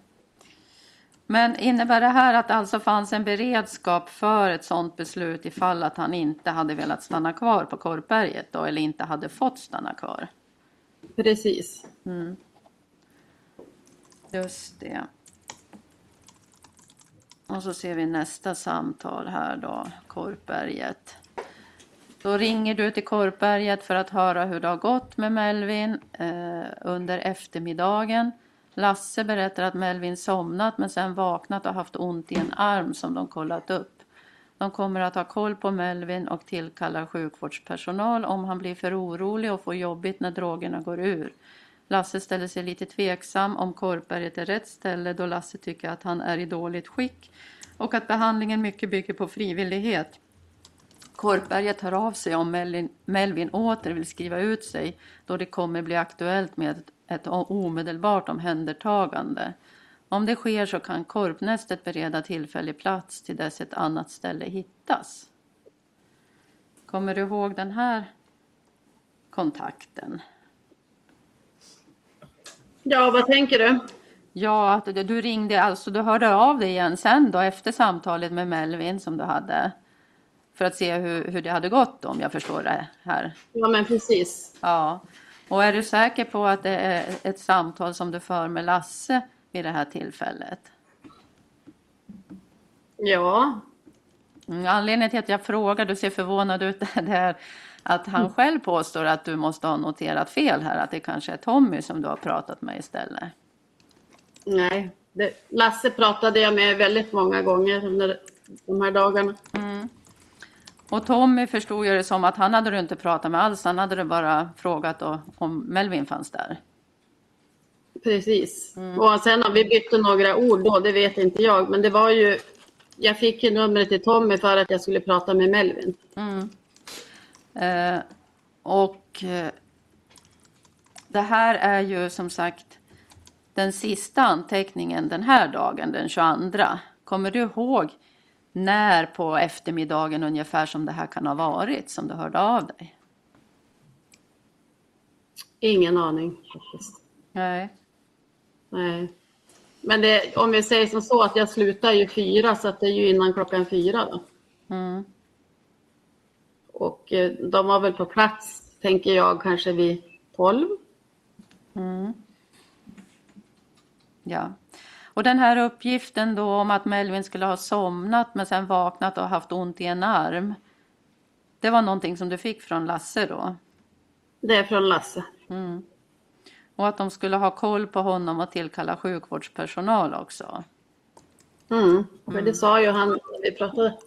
S3: Men innebär det här att det alltså fanns en beredskap för ett sådant beslut ifall att han inte hade velat stanna kvar på Korpberget då eller inte hade fått stanna kvar?
S4: Precis.
S3: Just det. Och så ser vi nästa samtal här då, Korpberget. Då ringer du till Korpberget för att höra hur det har gått med Melvin eh, under eftermiddagen. Lasse berättar att Melvin somnat men sen vaknat och haft ont i en arm som de kollat upp. De kommer att ha koll på Melvin och tillkallar sjukvårdspersonal om han blir för orolig och får jobbigt när drogerna går ur. Lasse ställer sig lite tveksam om Korpberget är rätt ställe då Lasse tycker att han är i dåligt skick och att behandlingen mycket bygger på frivillighet. Korpberget hör av sig om Melvin, Melvin åter vill skriva ut sig då det kommer bli aktuellt med ett, ett omedelbart omhändertagande. Om det sker så kan Korpnästet bereda tillfällig plats till dess ett annat ställe hittas. Kommer du ihåg den här kontakten?
S4: Ja, vad tänker du?
S3: Ja, att du- ringde, alltså du hörde av dig igen sen då efter samtalet med Melvin som du hade. För att se hur, hur det hade gått om jag förstår det här.
S4: Ja, men precis.
S3: Ja. Och är du säker på att det är ett samtal som du för med Lasse vid det här tillfället?
S4: Ja,
S3: Mm, Anledningen till att jag frågar, du ser förvånad ut, [laughs] det är att han själv påstår att du måste ha noterat fel här, att det kanske är Tommy som du har pratat med istället.
S4: nej. Det, Lasse pratade jag med väldigt många gånger under de här dagarna.
S3: Och Tommy förstod ju det som att han hade du inte pratat med alls, han hade du bara frågat om Melvin fanns där.
S4: Precis. Och sen om vi bytte några ord då, det vet inte jag. Men det var ju, jag fick ju numret till Tommy för att jag skulle prata med Melvin.
S3: Eh, och eh, det här är ju som sagt den sista anteckningen den här dagen, den 22. Kommer du ihåg när på eftermiddagen ungefär som det här kan ha varit som du hörde av dig?
S4: Ingen aning faktiskt.
S3: Nej.
S4: Nej. Men det, om vi säger som så att jag slutar ju fyra så att det är ju innan klockan fyra då.
S3: Mm.
S4: Och eh, de var väl på plats, tänker jag, kanske vid tolv.
S3: Ja. Och den här uppgiften då om att Melvin skulle ha somnat men sen vaknat och haft ont i en arm. Det var någonting som du fick från Lasse då?
S4: Det är från Lasse.
S3: Och att de skulle ha koll på honom och tillkalla sjukvårdspersonal också.
S4: Mm. För det sa ju han när vi pratade,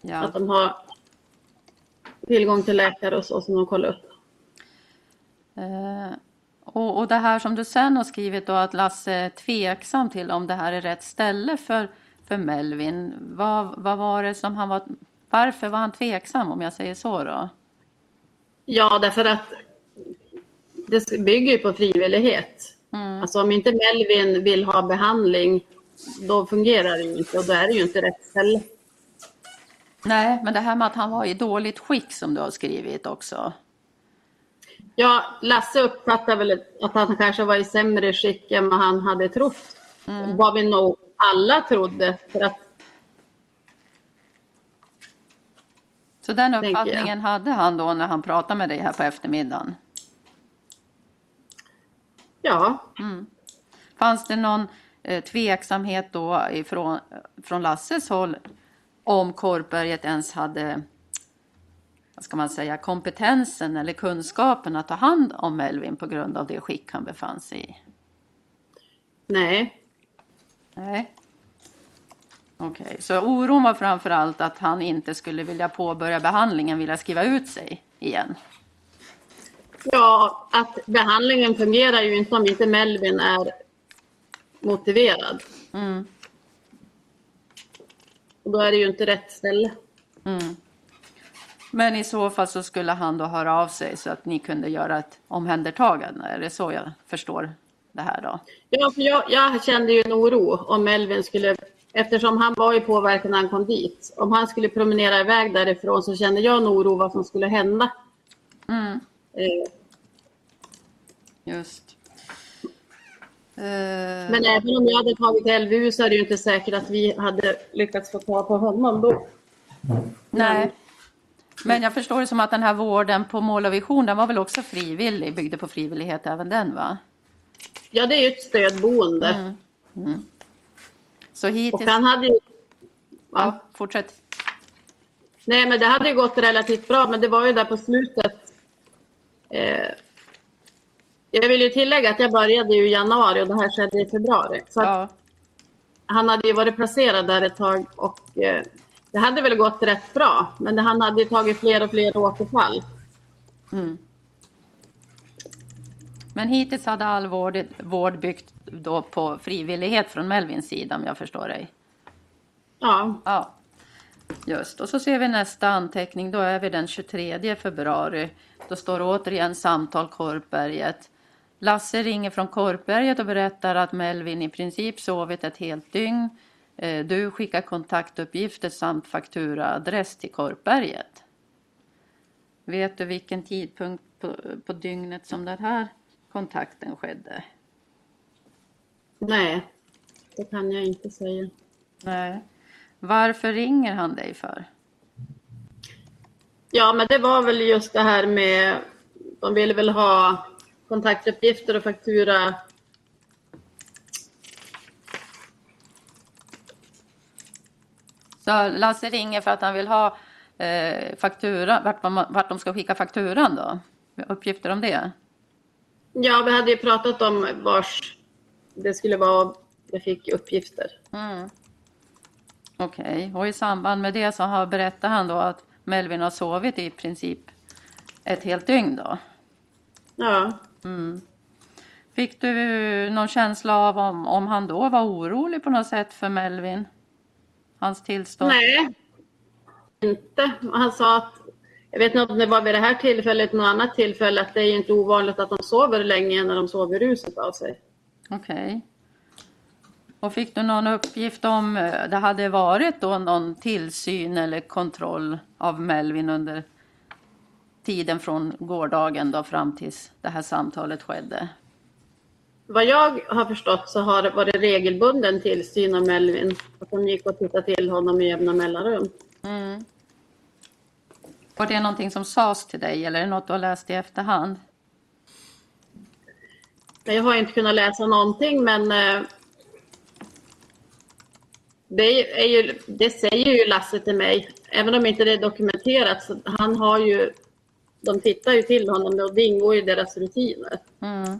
S3: Ja.
S4: att de har tillgång till läkare och så som de kollar upp.
S3: Eh, och, och det här som du sen har skrivit då att Lasse är tveksam till om det här är rätt ställe för, för Melvin. Vad, vad var det som han var... Varför var han tveksam om jag säger så då?
S4: Ja, därför att det bygger ju på frivillighet. Alltså om inte Melvin vill ha behandling, då fungerar det inte och då är det ju inte rätt ställe.
S3: Nej, men det här med att han var i dåligt skick som du har skrivit också.
S4: Ja, Lasse uppfattar väl att han kanske var i sämre skick än vad han hade trott. Vad vi nog alla trodde. För att,
S3: Så den uppfattningen hade han då när han pratade med dig här på eftermiddagen.
S4: ja,
S3: Fanns det någon eh, tveksamhet då ifrån, från Lasses håll om Korpberget ens hade vad ska man säga, kompetensen eller kunskapen att ta hand om Melvin på grund av det skick han befann sig i?
S4: nej,
S3: Nej. Okej, så oron var framför allt att han inte skulle vilja påbörja behandlingen, vilja skriva ut sig igen.
S4: ja, att behandlingen fungerar ju inte om inte Melvin är motiverad. Och då är det ju inte rätt ställe.
S3: Men i så fall så skulle han då höra av sig så att ni kunde göra ett omhändertagande. Är det så jag förstår det här då?
S4: Ja, för jag, jag kände ju en oro om Melvin skulle Eftersom han var ju påverkad när han kom dit. Om han skulle promenera iväg därifrån så kände jag en oro vad som skulle hända.
S3: Mm,
S4: Eh,
S3: just. Eh,
S4: Men även om jag hade tagit LVU så är det ju inte säkert att vi hade lyckats få tag på honom då.
S3: nej. Men jag förstår det som att den här vården på mål och vision, den var väl också frivillig, byggde på frivillighet även den va?
S4: Ja, det är ju ett stödboende.
S3: Så
S4: Och
S3: hittills...
S4: han hade ju...
S3: Ja, fortsätt.
S4: Nej, men det hade ju gått relativt bra, men det var ju där på slutet. Eh, jag vill ju tillägga att jag började i januari och det här skedde i februari. Så
S3: Ja,
S4: han hade ju varit placerad där ett tag och eh, det hade väl gått rätt bra. Men han hade tagit fler och fler återfall.
S3: men hittills hade all vård, vård byggt då på frivillighet från Melvins sida om jag förstår dig.
S4: Ja,
S3: Ja, just. Och så ser vi nästa anteckning. Då är vi den 23 februari. Då står återigen samtal Korpberget. Lasse ringer från Korpberget och berättar att Melvin i princip sovit ett helt dygn. Eh, Du skickar kontaktuppgifter samt fakturaadress till Korpberget. Vet du vilken tidpunkt på, på dygnet som den här kontakten skedde?
S4: nej, det kan jag inte säga.
S3: Nej. Varför ringer han dig för?
S4: Ja, men det var väl just det här med, de ville väl ha kontaktuppgifter och faktura.
S3: Så Lasse ringer för att han vill ha eh, faktura, vart, man, vart de ska skicka fakturan då? Uppgifter om det?
S4: Ja, vi hade ju pratat om vars det skulle vara, jag fick uppgifter.
S3: Mm. Okej, och i samband med det så har, berättar han då att Melvin har sovit i princip ett helt dygn då.
S4: Ja,
S3: Fick du någon känsla av om, om han då var orolig på något sätt för Melvin? Hans tillstånd?
S4: nej, inte. Han sa att, jag vet inte om det var vid det här tillfället, något annat tillfälle, att det är inte ovanligt att de sover länge när de sover ruset av sig.
S3: Okej. Och fick du någon uppgift om eh, det hade varit då någon tillsyn eller kontroll av Melvin under tiden från gårdagen då fram tills det här samtalet skedde?
S4: Vad jag har förstått så har det varit regelbunden tillsyn av Melvin. Att de gick och tittade till honom i jämna mellanrum.
S3: Var det någonting som sades till dig eller är det något du har läst i efterhand?
S4: Jag har inte kunnat läsa någonting, men eh, det, ju, det säger ju Lasse till mig. Även om inte det är dokumenterat, så han har ju... De tittar ju till honom och det ingår i deras rutiner.
S3: Mm.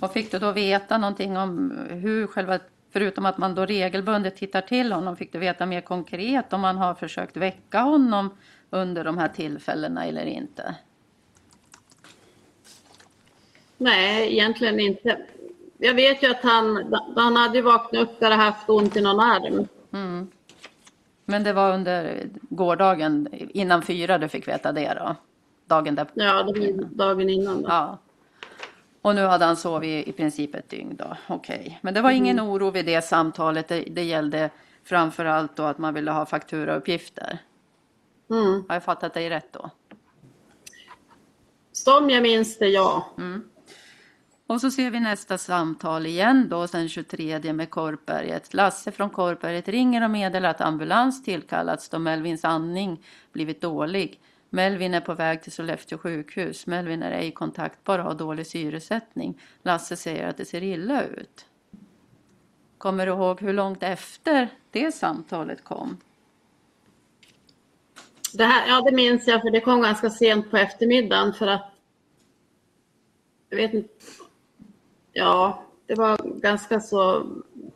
S3: Och fick du då veta någonting om hur själva, förutom att man då regelbundet tittar till honom, fick du veta mer konkret om man har försökt väcka honom under de här tillfällena eller inte?
S4: Nej, egentligen inte. Jag vet ju att han, han hade vaknat upp där och haft ont i någon arm.
S3: Mm. Men det var under gårdagen innan fyra du fick veta det då? Dagen där?
S4: Ja, det var dagen innan. Då.
S3: Ja. Och nu hade han sovit i princip ett dygn då. Okej. Men det var ingen oro vid det samtalet. Det, det gällde framför allt då att man ville ha fakturauppgifter.
S4: Mm.
S3: Har jag fattat dig rätt då?
S4: Som jag minns det, ja.
S3: Och så ser vi nästa samtal igen då sen 23 med Korpberget. Lasse från Korpberget ringer och meddelar att ambulans tillkallats då Melvins andning blivit dålig. Melvin är på väg till Sollefteå sjukhus. Melvin är ej kontaktbar och har dålig syresättning. Lasse säger att det ser illa ut. Kommer du ihåg hur långt efter det samtalet kom?
S4: Det här, ja, det minns jag, för det kom ganska sent på eftermiddagen för att... Jag vet inte. Ja, det var ganska så...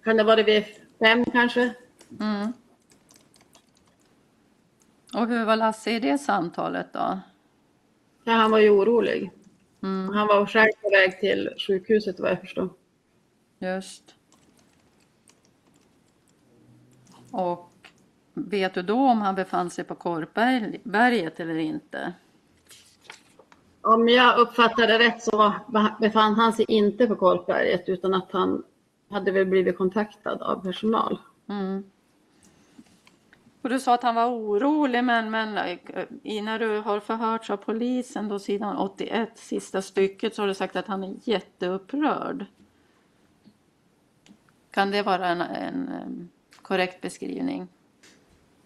S4: Kan det vara vid fem kanske?
S3: Mm. Och hur var Lasse i det samtalet då?
S4: Ja, han var ju orolig.
S3: Mm,
S4: Han var själv på väg till sjukhuset vad jag förstår.
S3: just. Och vet du då om han befann sig på Korpberget eller inte?
S4: Om jag uppfattade rätt så befann han sig inte på Korpberget utan att han hade väl blivit kontaktad av personal.
S3: Och du sa att han var orolig, men, men eh, när du har förhörts av polisen, då sidan 81, sista stycket, så har du sagt att han är jätteupprörd. Kan det vara en, en em, korrekt beskrivning?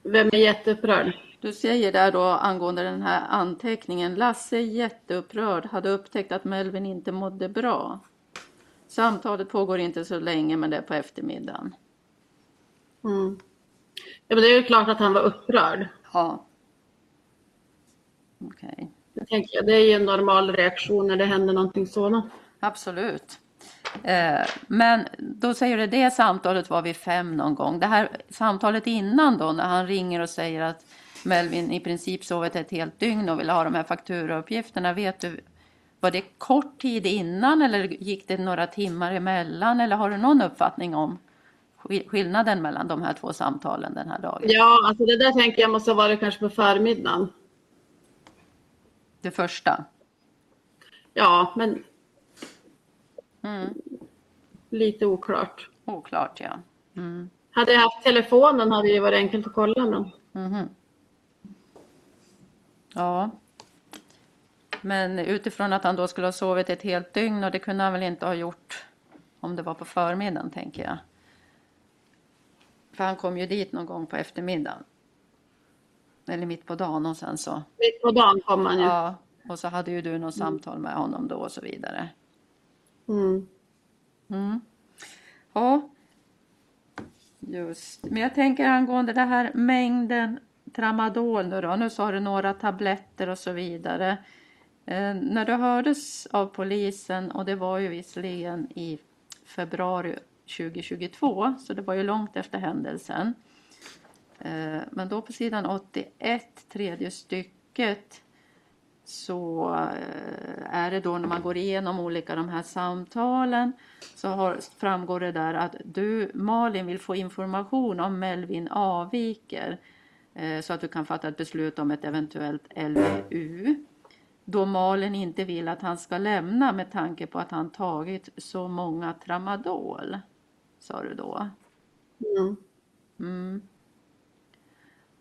S4: Vem är jätteupprörd?
S3: Du säger där då angående den här anteckningen, Lasse är jätteupprörd, hade upptäckt att Melvin inte mådde bra. Samtalet pågår inte så länge, men det är på eftermiddagen.
S4: Mm. Ja, men det är ju klart att han var upprörd.
S3: Ja. Okej.
S4: Det, tänker jag. det är ju en normal reaktion när det händer någonting sådant.
S3: Absolut. Eh, men då säger du det samtalet var vid fem någon gång. Det här samtalet innan då när han ringer och säger att Melvin i princip sovit ett helt dygn och vill ha de här fakturauppgifterna. Vet du, var det kort tid innan eller gick det några timmar emellan? Eller har du någon uppfattning om skillnaden mellan de här två samtalen den här dagen?
S4: Ja, alltså det där tänker jag måste ha varit kanske på förmiddagen.
S3: Det första.
S4: Ja, men
S3: Mm.
S4: lite oklart.
S3: Oklart ja. Mm.
S4: Hade jag haft telefonen hade det varit enkelt att kolla. Men...
S3: Mhm. Ja. Men utifrån att han då skulle ha sovit ett helt dygn och det kunde han väl inte ha gjort om det var på förmiddagen tänker jag. För han kom ju dit någon gång på eftermiddagen. Eller mitt på dagen och sen så.
S4: Mitt på dagen kom han ju.
S3: Ja. Och så hade ju du något samtal med honom då och så vidare.
S4: Mm.
S3: Mm. Ja. Just. Men jag tänker angående det här mängden tramadol nu då. Nu sa du några tabletter och så vidare. Eh, när du hördes av polisen och det var ju visserligen i februari 2022 så det var ju långt efter händelsen. Eh, men då på sidan 81, tredje stycket så eh, är det då när man går igenom olika de här samtalen så har, framgår det där att du Malin vill få information om Melvin avviker eh, så att du kan fatta ett beslut om ett eventuellt LVU. Då Malin inte vill att han ska lämna med tanke på att han tagit så många tramadol, sa du då.
S4: Mm.
S3: Mm.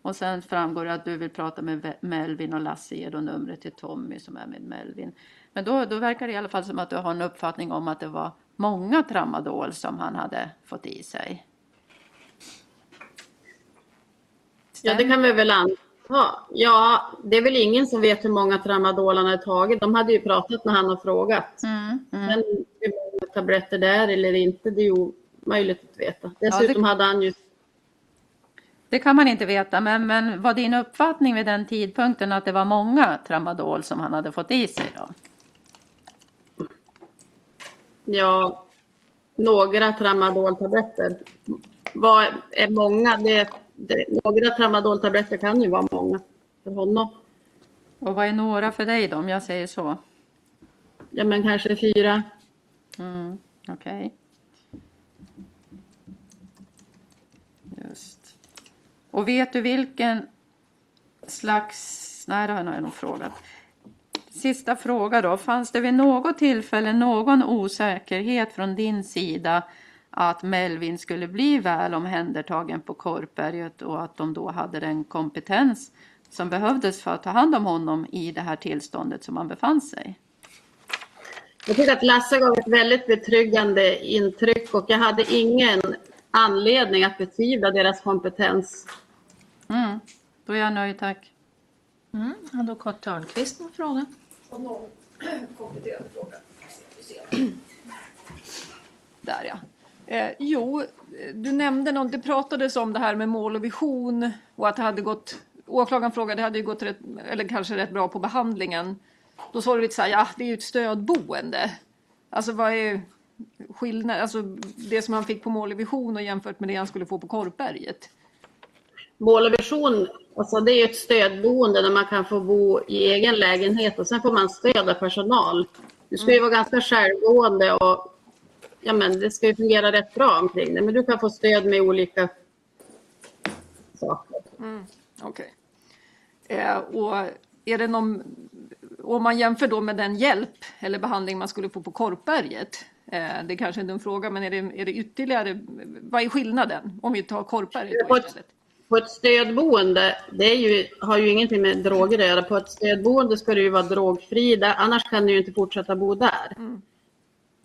S3: Och sen framgår det att du vill prata med Melvin och Lasse ger då numret till Tommy som är med Melvin. Men då, då verkar det i alla fall som att du har en uppfattning om att det var många tramadol som han hade fått i sig.
S4: Ja, det kan vi väl anta. Ja, det är väl ingen som vet hur många tramadol han har tagit. De hade ju pratat när han har frågat.
S3: Mm, mm.
S4: Men hur många tabletter det är eller inte, det är ju omöjligt att veta. Dessutom
S3: det-
S4: hade han ju...
S3: Det kan man inte veta, men, men var din uppfattning vid den tidpunkten att det var många tramadol som han hade fått i sig då?
S4: Ja, några tramadoltabletter. Vad är många? Det, det, några tramadoltabletter kan ju vara många för honom.
S3: Och vad är några för dig då, om jag säger så?
S4: Ja, men kanske fyra.
S3: Mm, Okej. Just. Och vet du vilken slags... Nej, det har jag nog frågat. Sista fråga då. Fanns det vid något tillfälle någon osäkerhet från din sida att Melvin skulle bli väl omhändertagen på Korpberget och att de då hade den kompetens som behövdes för att ta hand om honom i det här tillståndet som han befann sig?
S4: Jag tycker att Lasse gav ett väldigt betryggande intryck och jag hade ingen anledning att betvivla deras kompetens.
S3: Mm, då är jag nöjd, tack.
S2: Mm. Advokat Törnqvist någon [clears throat] fråga?
S5: Där ja. Eh, jo, du nämnde något, det pratades om det här med mål och vision och att det hade gått, åklagaren frågade, det hade ju gått rätt, eller kanske rätt bra på behandlingen. Då sa du lite så här, ja det är ju ett stödboende. Alltså vad är skillnaden, alltså det som han fick på mål och vision och jämfört med det han skulle få på Korpberget?
S4: Mål och vision, alltså det är ett stödboende där man kan få bo i egen lägenhet och sen får man stöd av personal. Du ska ju vara ganska självgående och ja, men det ska ju fungera rätt bra omkring det. Men du kan få stöd med olika saker.
S5: Okej. Eh, och är det någon, om man jämför då med den hjälp eller behandling man skulle få på Korpberget, Eh, det är kanske inte en fråga, men är det, är det ytterligare? Vad är skillnaden om vi tar Korpberget då istället?
S4: På ett stödboende, det ju, har ju ingenting med droger att göra. På ett stödboende ska du ju vara drogfri, där, annars kan du ju inte fortsätta bo där.
S5: Mm.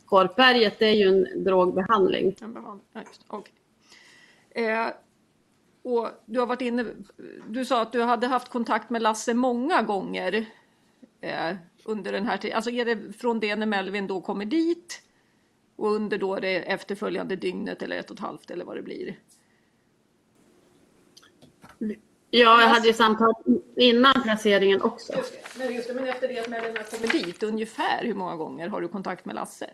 S4: Korpberget är ju en drogbehandling.
S5: En behandling. Ja, okej. eh, och du har varit inne, du sa att du hade haft kontakt med Lasse många gånger eh, under den här tiden. Alltså är det från det när Melvin då kommer dit och under då det efterföljande dygnet eller ett och ett halvt eller vad det blir?
S4: Ja, jag hade ju samtal innan placeringen också.
S5: Just det. Men, just det, men efter det att Melvin har kommit dit, ungefär hur många gånger har du kontakt med Lasse?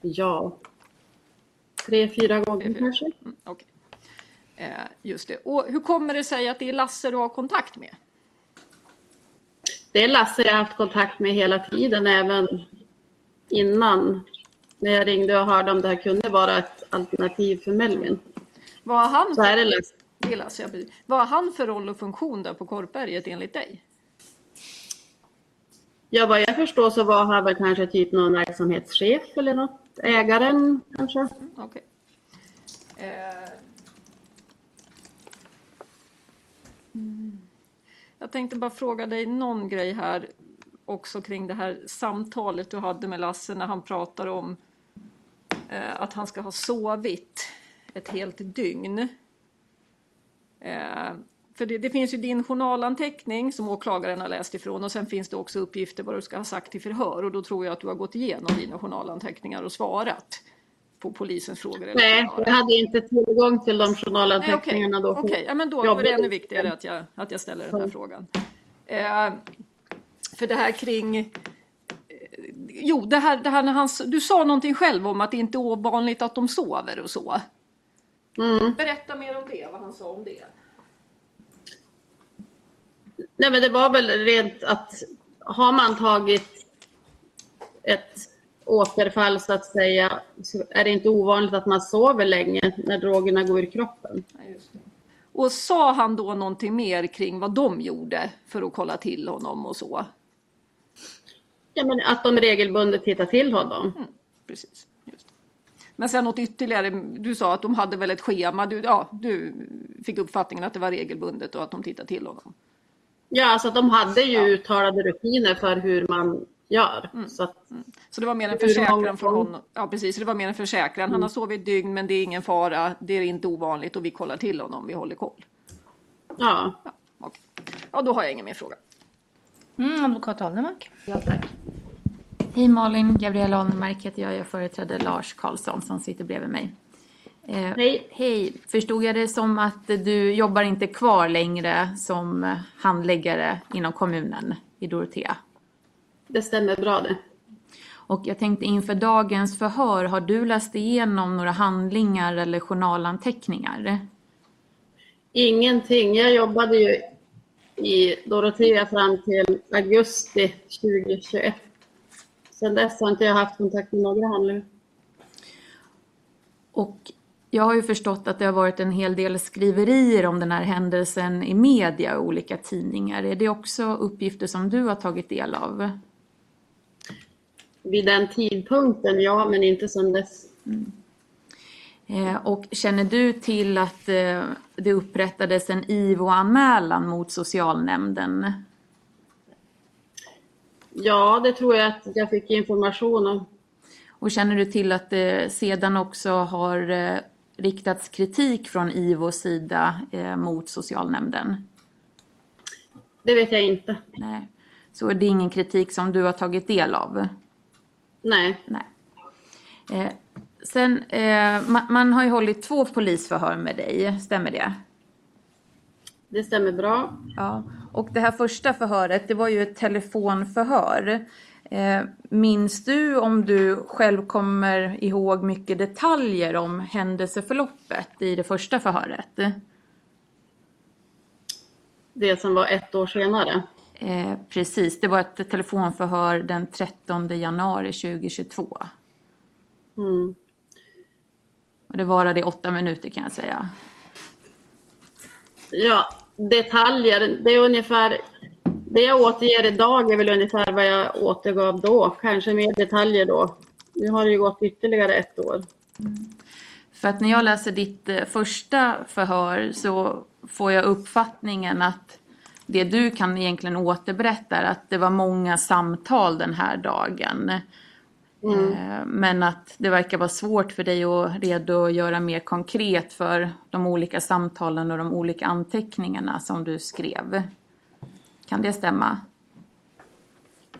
S4: Ja. Tre, fyra gånger
S5: fyra.
S4: kanske.
S5: Mm, okej. Eh, just det. Och hur kommer det sig att det är Lasse du har kontakt med?
S4: Det är Lasse jag har haft kontakt med hela tiden, även innan. När jag ringde och hörde om det här kunde vara ett alternativ för Melvin.
S5: Vad har han
S4: Så är det Lasse.
S5: Det är Lasse, ja, precis. Vad har han för roll och funktion där på Korpberget enligt dig?
S4: Ja, vad jag förstår så var han väl kanske typ någon verksamhetschef eller något. Ägaren kanske.
S5: Okej. Eh. Mm. Jag tänkte bara fråga dig någon grej här också kring det här samtalet du hade med Lasse när han pratar om eh, att han ska ha sovit ett helt dygn. Eh, för det, det finns ju din journalanteckning som åklagaren har läst ifrån och sen finns det också uppgifter vad du ska ha sagt till förhör och då tror jag att du har gått igenom dina journalanteckningar och svarat på polisens frågor. eller
S4: Nej, jag hade inte tillgång till de
S5: Nej, okej,
S4: journalanteckningarna då.
S5: Okej, ja, men då,
S4: jobbet.
S5: det ännu viktigare att jag, att jag ställer den här frågan. Eh, för det här kring... Eh, jo, det här, det här när han, du sa någonting själv om att det inte är ovanligt att de sover och så.
S4: Mm.
S5: Berätta mer om det, vad han sa om det.
S4: Nej, men det var väl rent att har man tagit ett återfall så att säga så är det inte ovanligt att man sover länge när drogerna går ur kroppen.
S5: Ja. Och sa han då någonting mer kring vad de gjorde för att kolla till honom och så?
S4: Ja, men att de regelbundet tittar till honom.
S5: Precis. Men sen något ytterligare, du sa att de hade väl ett schema, du, ja, du fick uppfattningen att det var regelbundet och att de tittade till honom.
S4: Ja, alltså de hade ju uttalade rutiner för hur man gör. Så att,
S5: Så det var mer en försäkran från
S4: gånger?
S5: honom. Ja, precis. Det var mer en försäkran. Han har sovit ett dygn, men det är ingen fara. Det är inte ovanligt och vi kollar till honom. Vi håller koll.
S4: ja.
S5: Ja, okej. ja då har jag ingen mer fråga.
S6: Mm, advokat Alnemark. Ja, tack. Hej Malin, Gabriella Alnemark heter jag. Jag företräder Lars Karlsson som sitter bredvid mig. Eh,
S4: Hej.
S6: Hej, förstod jag det som att du jobbar inte kvar längre som handläggare inom kommunen i Dorotea?
S4: Det stämmer bra det.
S6: Och jag tänkte inför dagens förhör, har du läst igenom några handlingar eller journalanteckningar?
S4: Ingenting. Jag jobbade ju i Dorotea fram till augusti 2021. Sen dess har inte jag haft kontakt med några handlingar.
S6: Och jag har ju förstått att det har varit en hel del skriverier om den här händelsen i media och olika tidningar. Är det också uppgifter som du har tagit del av?
S4: Vid den tidpunkten, ja, men inte sen dess.
S6: Eh, och känner du till att eh, det upprättades en IVO-anmälan mot socialnämnden?
S4: Ja, det tror jag att jag fick information om.
S6: Och känner du till att det sedan också har eh, riktats kritik från IVOs sida eh, mot socialnämnden?
S4: Det vet jag inte.
S6: Nej. Så det är ingen kritik som du har tagit del av?
S4: Nej.
S6: Nej. Eh, sen, eh, man, man har ju hållit två polisförhör med dig, stämmer det?
S4: Det stämmer bra.
S6: Ja. Och det här första förhöret, det var ju ett telefonförhör. Eh, minns du om du själv kommer ihåg mycket detaljer om händelseförloppet i det första förhöret?
S4: Det som var ett år senare.
S6: Eh, precis, det var ett telefonförhör den 13 januari 2022.
S4: Mm.
S6: Och det varade i åtta minuter kan jag säga.
S4: Ja, detaljer. Det är ungefär Det jag återger idag är väl ungefär vad jag återgav då, kanske mer detaljer då. Nu har det ju gått ytterligare ett år.
S6: För att när jag läser ditt eh, första förhör så får jag uppfattningen att det du kan egentligen återberätta är att det var många samtal den här dagen. Eh, Men att det verkar vara svårt för dig att redogöra mer konkret för de olika samtalen och de olika anteckningarna som du skrev. Kan det stämma?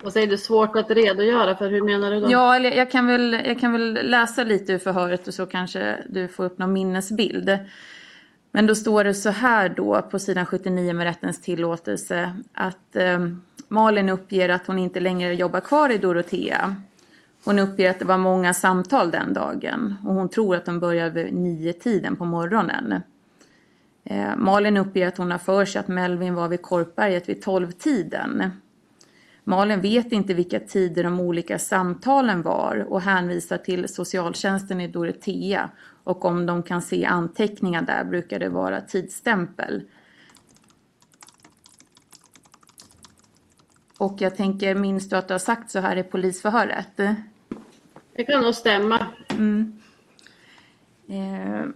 S4: Vad säger du, svårt att redogöra för? Hur menar du då?
S6: Ja, eller jag kan, väl, jag kan väl läsa lite ur förhöret och så kanske du får upp någon minnesbild. Men då står det så här då på sidan 79 med rättens tillåtelse att eh, Malin uppger att hon inte längre jobbar kvar i Dorotea. Hon uppger att det var många samtal den dagen och hon tror att de började vid nio tiden på morgonen. Eh, Malin uppger att hon har för sig att Melvin var vid Korpberget vid 12-tiden. Malin vet inte vilka tider de olika samtalen var och hänvisar till socialtjänsten i Dorotea och om de kan se anteckningar där brukar det vara tidsstämpel. Och jag tänker, minns du att du har sagt så här i polisförhöret?
S4: Det kan nog stämma.
S6: Eh,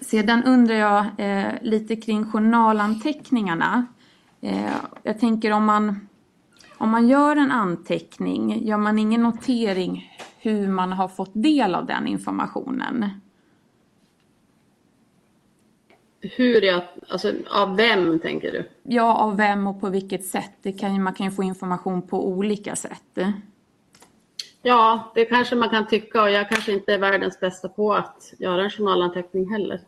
S6: sedan undrar jag eh, lite kring journalanteckningarna. Eh, jag tänker om man, om man gör en anteckning, gör man ingen notering hur man har fått del av den informationen?
S4: Hur jag, alltså av vem tänker du?
S6: Ja, av vem och på vilket sätt? Det kan, man kan ju få information på olika sätt.
S4: Ja, det kanske man kan tycka och jag kanske inte är världens bästa på att göra en journalanteckning heller.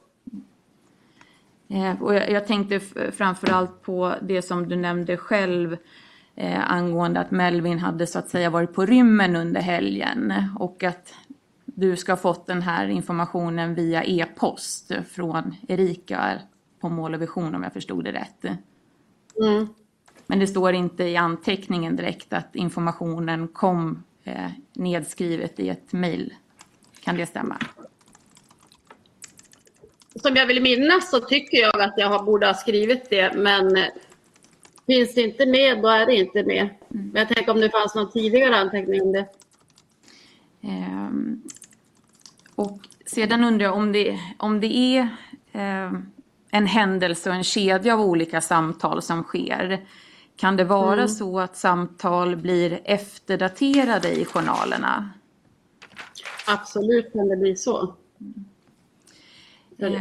S6: Eh, och jag, tänkte framförallt på det som du nämnde själv eh, angående att Melvin hade så att säga varit på rymmen under helgen och att du ska ha fått den här informationen via e-post från Erika på Mål och Vision om jag förstod det rätt.
S4: Mm.
S6: Men det står inte i anteckningen direkt att informationen kom eh, nedskrivet i ett mejl. Kan det stämma?
S4: Som jag vill minnas så tycker jag att jag har- borde ha skrivit det, men eh, finns det inte med, då är det inte med. Men jag tänker om det fanns någon tidigare anteckning om det.
S6: Ehm, och sedan undrar jag om det, om det är ehm, en händelse och en kedja av olika samtal som sker. Kan det vara så att samtal blir efterdaterade i journalerna?
S4: Absolut kan det bli så.
S6: Eh,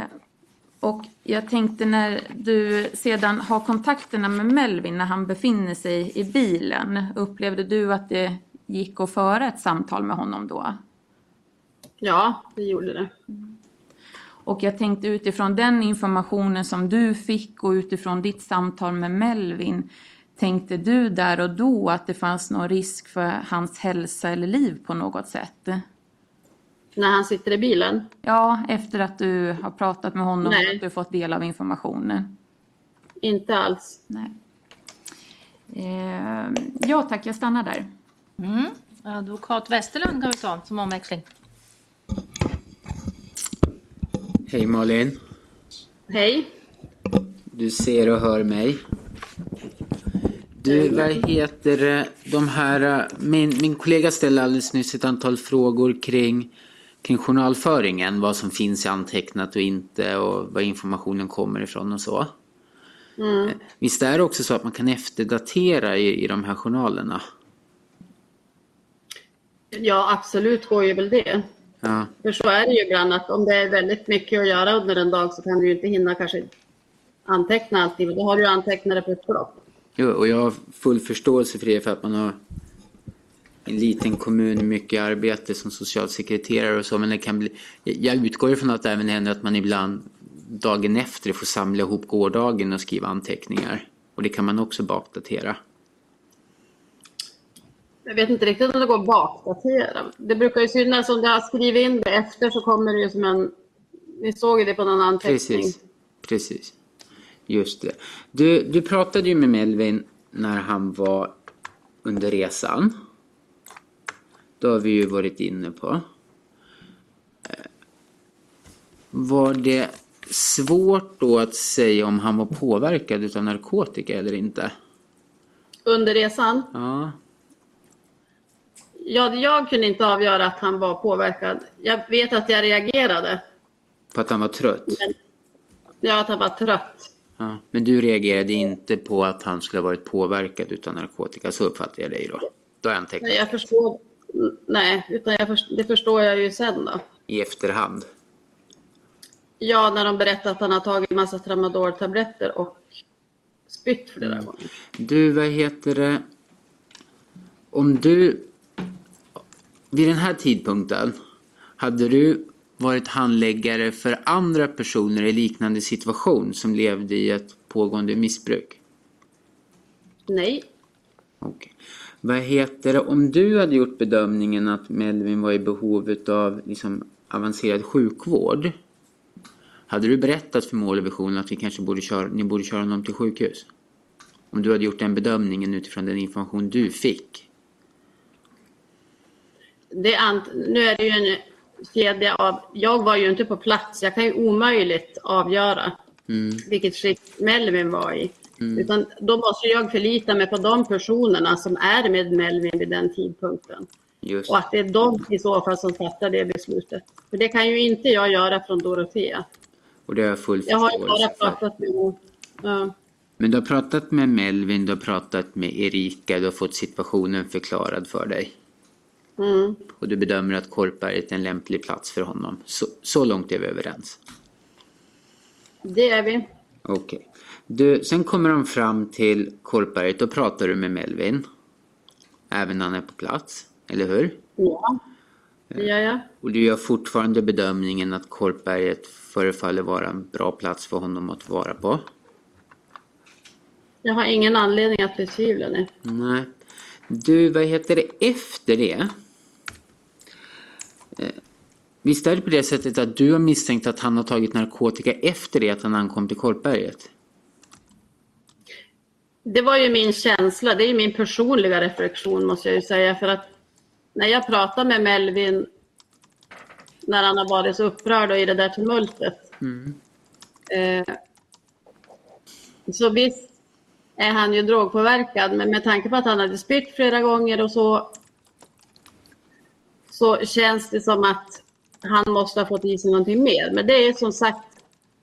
S6: och jag tänkte när du sedan har kontakterna med Melvin när han befinner sig i bilen. Upplevde du att det gick att föra ett samtal med honom då?
S4: Ja, det gjorde det.
S6: Och jag tänkte utifrån den informationen som du fick och utifrån ditt samtal med Melvin. Tänkte du där och då att det fanns någon risk för hans hälsa eller liv på något sätt?
S4: När han sitter i bilen.
S6: Ja, efter att du har pratat med honom
S4: Nej.
S6: och att du fått del av informationen.
S4: Inte alls.
S6: Nej. Eh, ja tack, jag stannar där.
S7: Advokat Westerlund kan vi ta som omväxling.
S8: Hej Malin.
S4: Hej.
S8: Du ser och hör mig. Du, vad heter det? De här... eh, Min, min kollega ställde alldeles nyss ett antal frågor kring, kring journalföringen. Vad som finns i antecknat och inte och var informationen kommer ifrån och så. Eh, Visst är det också så att man kan efterdatera i, i de här journalerna?
S4: Ja, absolut går ju väl det.
S8: Ja.
S4: För så är det ju ibland att om det är väldigt mycket att göra under en dag så kan du ju inte hinna kanske anteckna allting. Då har du antecknat det på ett block.
S8: Jo, och jag har full förståelse för det för att man har en liten kommun, mycket arbete som socialsekreterare och så. Men det kan bli, jag utgår ifrån att det även händer att man ibland dagen efter får samla ihop gårdagen och skriva anteckningar. Och det kan man också bakdatera.
S4: Jag vet inte riktigt om det går att bakdatera. Det brukar ju synas om du har skrivit in det efter så kommer det ju som en... Vi såg ju det på någon anteckning.
S8: Precis, precis. Just det. Du, du pratade ju med Melvin när han var under resan. Det har vi ju varit inne på. Eh, Var det svårt då att säga om han var påverkad av narkotika eller inte.
S4: Under resan?
S8: Ja.
S4: Ja, jag kunde inte avgöra att han var påverkad. Jag vet att jag reagerade.
S8: På att han var trött?
S4: Men, ja, att han var trött.
S8: Ja. Men du reagerade inte på att han skulle ha varit påverkad utav narkotika, så uppfattar jag dig då? Då har jag antecknat.
S4: Nej, jag förstår. Nej, utan jag förstår, det förstår jag ju sen då.
S8: I efterhand?
S4: Ja, när de berättar att han har tagit massa tramadol-tabletter och spytt flera
S8: Mm.
S4: gånger.
S8: Du, vad heter det? Om du vid den här tidpunkten hade du varit handläggare för andra personer i liknande situation som levde i ett pågående missbruk?
S4: Nej.
S8: Okej. Vad heter det? Om du hade gjort bedömningen att Melvin var i behov av liksom, avancerad sjukvård. Hade du berättat för mål och vision att vi kanske borde köra, ni borde köra honom till sjukhus? Om du hade gjort den bedömningen utifrån den information du fick.
S4: Det är ant- nu är det ju en kedja av... Jag var ju inte på plats. Jag kan ju omöjligt avgöra
S8: Mm.
S4: vilket skick Melvin var i. Utan då måste jag förlita mig på de personerna som är med Melvin vid den tidpunkten.
S8: Just.
S4: Och att det är de i så fall som fattar det beslutet. För det kan ju inte jag göra från Dorotea.
S8: Och det har jag full
S4: Jag har ju bara pratat med ja.
S8: Men du har pratat med Melvin, du har pratat med Erika, du har fått situationen förklarad för dig.
S4: Mm.
S8: Och du bedömer att Korpberget är en lämplig plats för honom. Så, så långt är vi överens.
S4: Det är vi.
S8: Okej. Du, sen kommer de fram till Korpberget, då pratar du med Melvin. Även när han är på plats, eller hur?
S4: Ja. Det gör jag.
S8: Och du gör fortfarande bedömningen att Korpberget förefaller vara en bra plats för honom att vara på?
S4: Jag har ingen anledning att betvivla det.
S8: Nej. Du, vad heter det efter det? Visst är det på det sättet att du har misstänkt att han har tagit narkotika efter det att han ankom till Korpberget?
S4: Det var ju min känsla, det är min personliga reflektion måste jag ju säga. För att när jag pratar med Melvin när han har varit så upprörd och i det där tumultet. Eh, så visst är han ju drogpåverkad, men med tanke på att han hade spytt flera gånger och så så känns det som att han måste ha fått i sig någonting mer. Men det är som sagt,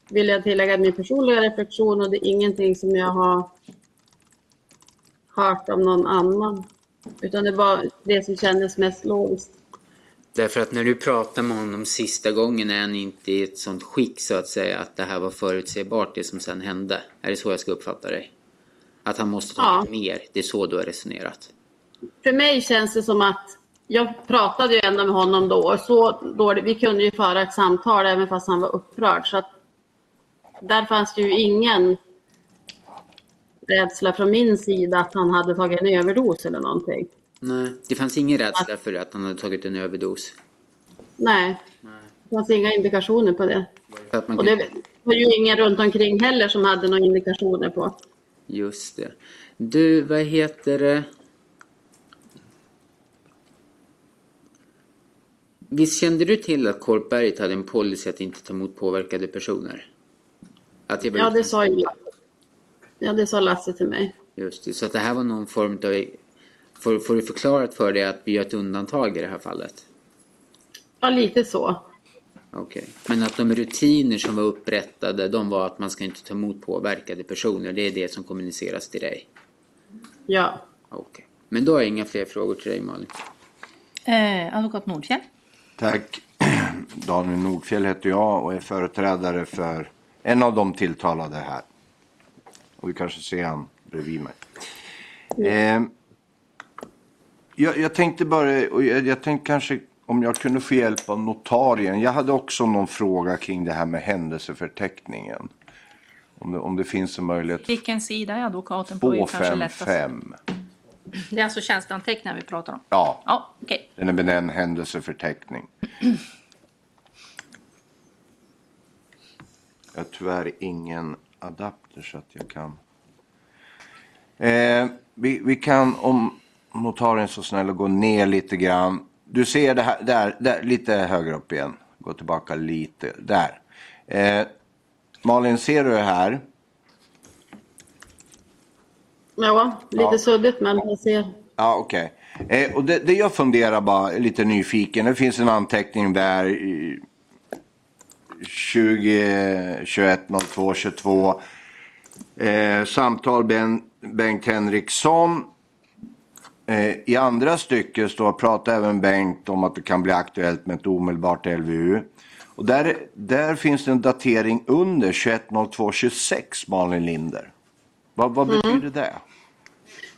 S4: vill jag tillägga, min personliga reflektion och det är ingenting som jag har hört om någon annan. Utan det var det som kändes mest logiskt.
S8: Därför att när du pratar med honom sista gången är han inte i ett sånt skick så att säga att det här var förutsägbart det som sen hände. Är det så jag ska uppfatta dig? Att han måste ta
S4: Ja.
S8: mer, det är så du har resonerat?
S4: För mig känns det som att jag pratade ju ändå med honom då. Och så dåligt, vi kunde ju föra ett samtal även fast han var upprörd. Så att där fanns det ju ingen rädsla från min sida att han hade tagit en överdos eller någonting.
S8: Nej, det fanns ingen rädsla för att han hade tagit en överdos.
S4: Nej, det fanns inga indikationer på det.
S8: Att man
S4: Och det var ju ingen runt omkring heller som hade några indikationer på.
S8: Just det. Du, vad heter det? Visst kände du till att Korpberget hade en policy att inte ta emot påverkade personer? Att det var
S4: Ja, det sa ju Ja, det sa Lasse till mig.
S8: Just det, så att det här var någon form av... Får, får du förklarat för dig att vi gör ett undantag i det här fallet?
S4: Ja, lite så.
S8: Okej. Men att de rutiner som var upprättade, de var att man ska inte ta emot påverkade personer. Det är det som kommuniceras till dig?
S4: Ja.
S8: Okej. Men då har jag inga fler frågor till dig Malin.
S7: Eh, advokat Nordfjell.
S9: Tack. [clears throat] Daniel Nordfjell heter jag och är företrädare för en av de tilltalade här. Och vi kanske ser han bredvid mig. Eh, jag, jag tänkte bara, och jag, jag tänkte kanske om jag kunde få hjälp av notarien. Jag hade också någon fråga kring det här med händelseförteckningen. Om det, om det finns en möjlighet.
S7: Vilken sida är advokaten på? är kanske lättast.
S9: 255.
S7: Det är alltså tjänsteanteckningar vi pratar om?
S9: Ja,
S7: Ja, okej.
S9: den är benämnd händelseförteckning. Jag har tyvärr ingen adapter så att jag kan. Eh, vi, vi kan, om notarien är så snäll att gå ner lite grann. Du ser det här, där, där, lite högre upp igen. Gå tillbaka lite, där. Eh, Malin, ser du det här?
S4: Ja, lite
S9: Ja.
S4: suddigt men jag ser.
S9: Ja, okej. Eh, och det, det jag funderar bara, lite nyfiken, det finns en anteckning där i 20, 21, 02, 22. Eh, samtal ben, Bengt Henriksson. Eh, I andra stycket står pratar även Bengt om att det kan bli aktuellt med ett omedelbart LVU. Och där, där finns det en datering under 21, 02, 26, Malin Linder. Vad, vad betyder det?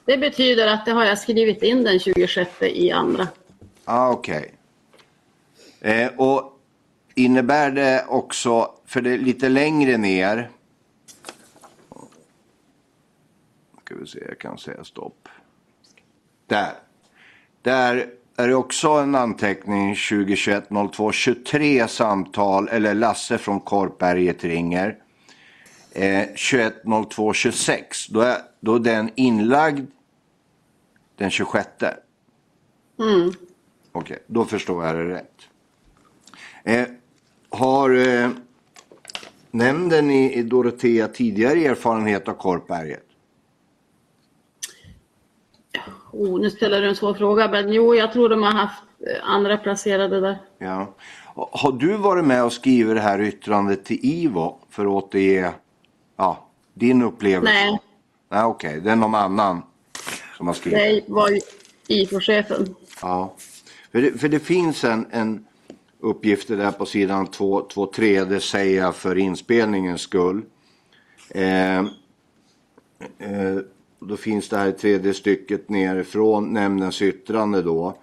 S4: Det betyder att det har jag skrivit in den 26 i andra.
S9: Ah, Okej. Eh, och innebär det också, för det är lite längre ner. Ska vi se, jag kan säga stopp. Där. Där är det också en anteckning 2021 02 23 samtal eller Lasse från Korpberget ringer. Eh, 21 02 26. Då är, då är den inlagd den 26.
S4: Mm.
S9: Okej, då förstår jag det rätt. Eh, har eh, nämnden i, i Dorotea tidigare erfarenhet av Korpberget?
S4: Oh, nu ställer du en svår fråga, men jo, jag tror de har haft eh, andra placerade där.
S9: Ja. Har du varit med och skrivit det här yttrandet till IVO för att återge ja, din upplevelse?
S4: Nej,
S9: Nej Okej, det är någon annan som har skrivit.
S4: det var IFO-chefen.
S9: Ja, för det, för det finns en, en uppgift där på sidan 2-3, det säger jag för inspelningens skull. Eh, eh, då finns det här tredje stycket nerifrån nämndens yttrande då.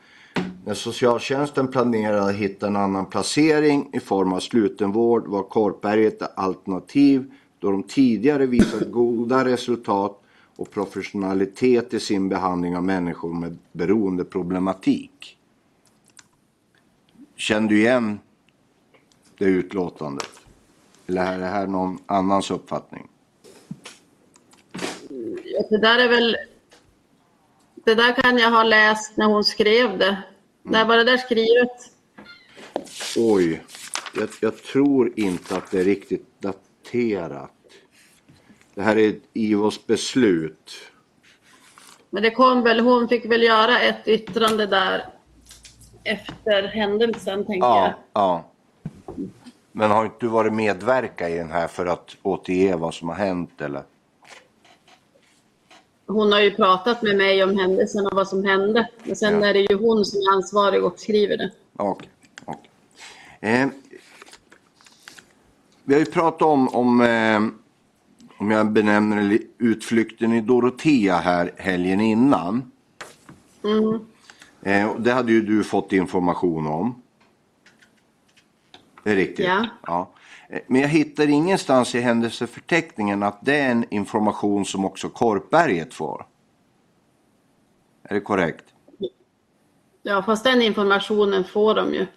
S9: När socialtjänsten planerade att hitta en annan placering i form av slutenvård var Korpberget ett alternativ då de tidigare visat goda resultat och professionalitet i sin behandling av människor med beroendeproblematik. Känner du igen det utlåtandet? Eller är det här någon annans uppfattning?
S4: Det där är väl... Det där kan jag ha läst när hon skrev det. När var det där skrivet?
S9: Oj, jag, jag tror inte att det är riktigt daterat. Det här är IVOs beslut.
S4: Men det kom väl, hon fick väl göra ett yttrande där efter händelsen, tänker jag.
S9: Ja, ja. Men har inte du varit medverka i den här för att återge vad som har hänt eller?
S4: Hon har ju pratat med mig om händelsen och vad som hände. Men sen
S9: Ja.
S4: är det ju hon som är ansvarig och skriver det.
S9: Okej. okej. Eh, vi har ju pratat om, om, eh, om jag benämner det, utflykten i Dorotea här helgen innan.
S4: Mm.
S9: Eh, det hade ju du fått information om. Det är riktigt?
S4: Ja.
S9: ja. Eh, Men jag hittar ingenstans i händelseförteckningen att det är en information som också Korpberget får. Är det korrekt?
S4: Ja, fast den informationen får de ju.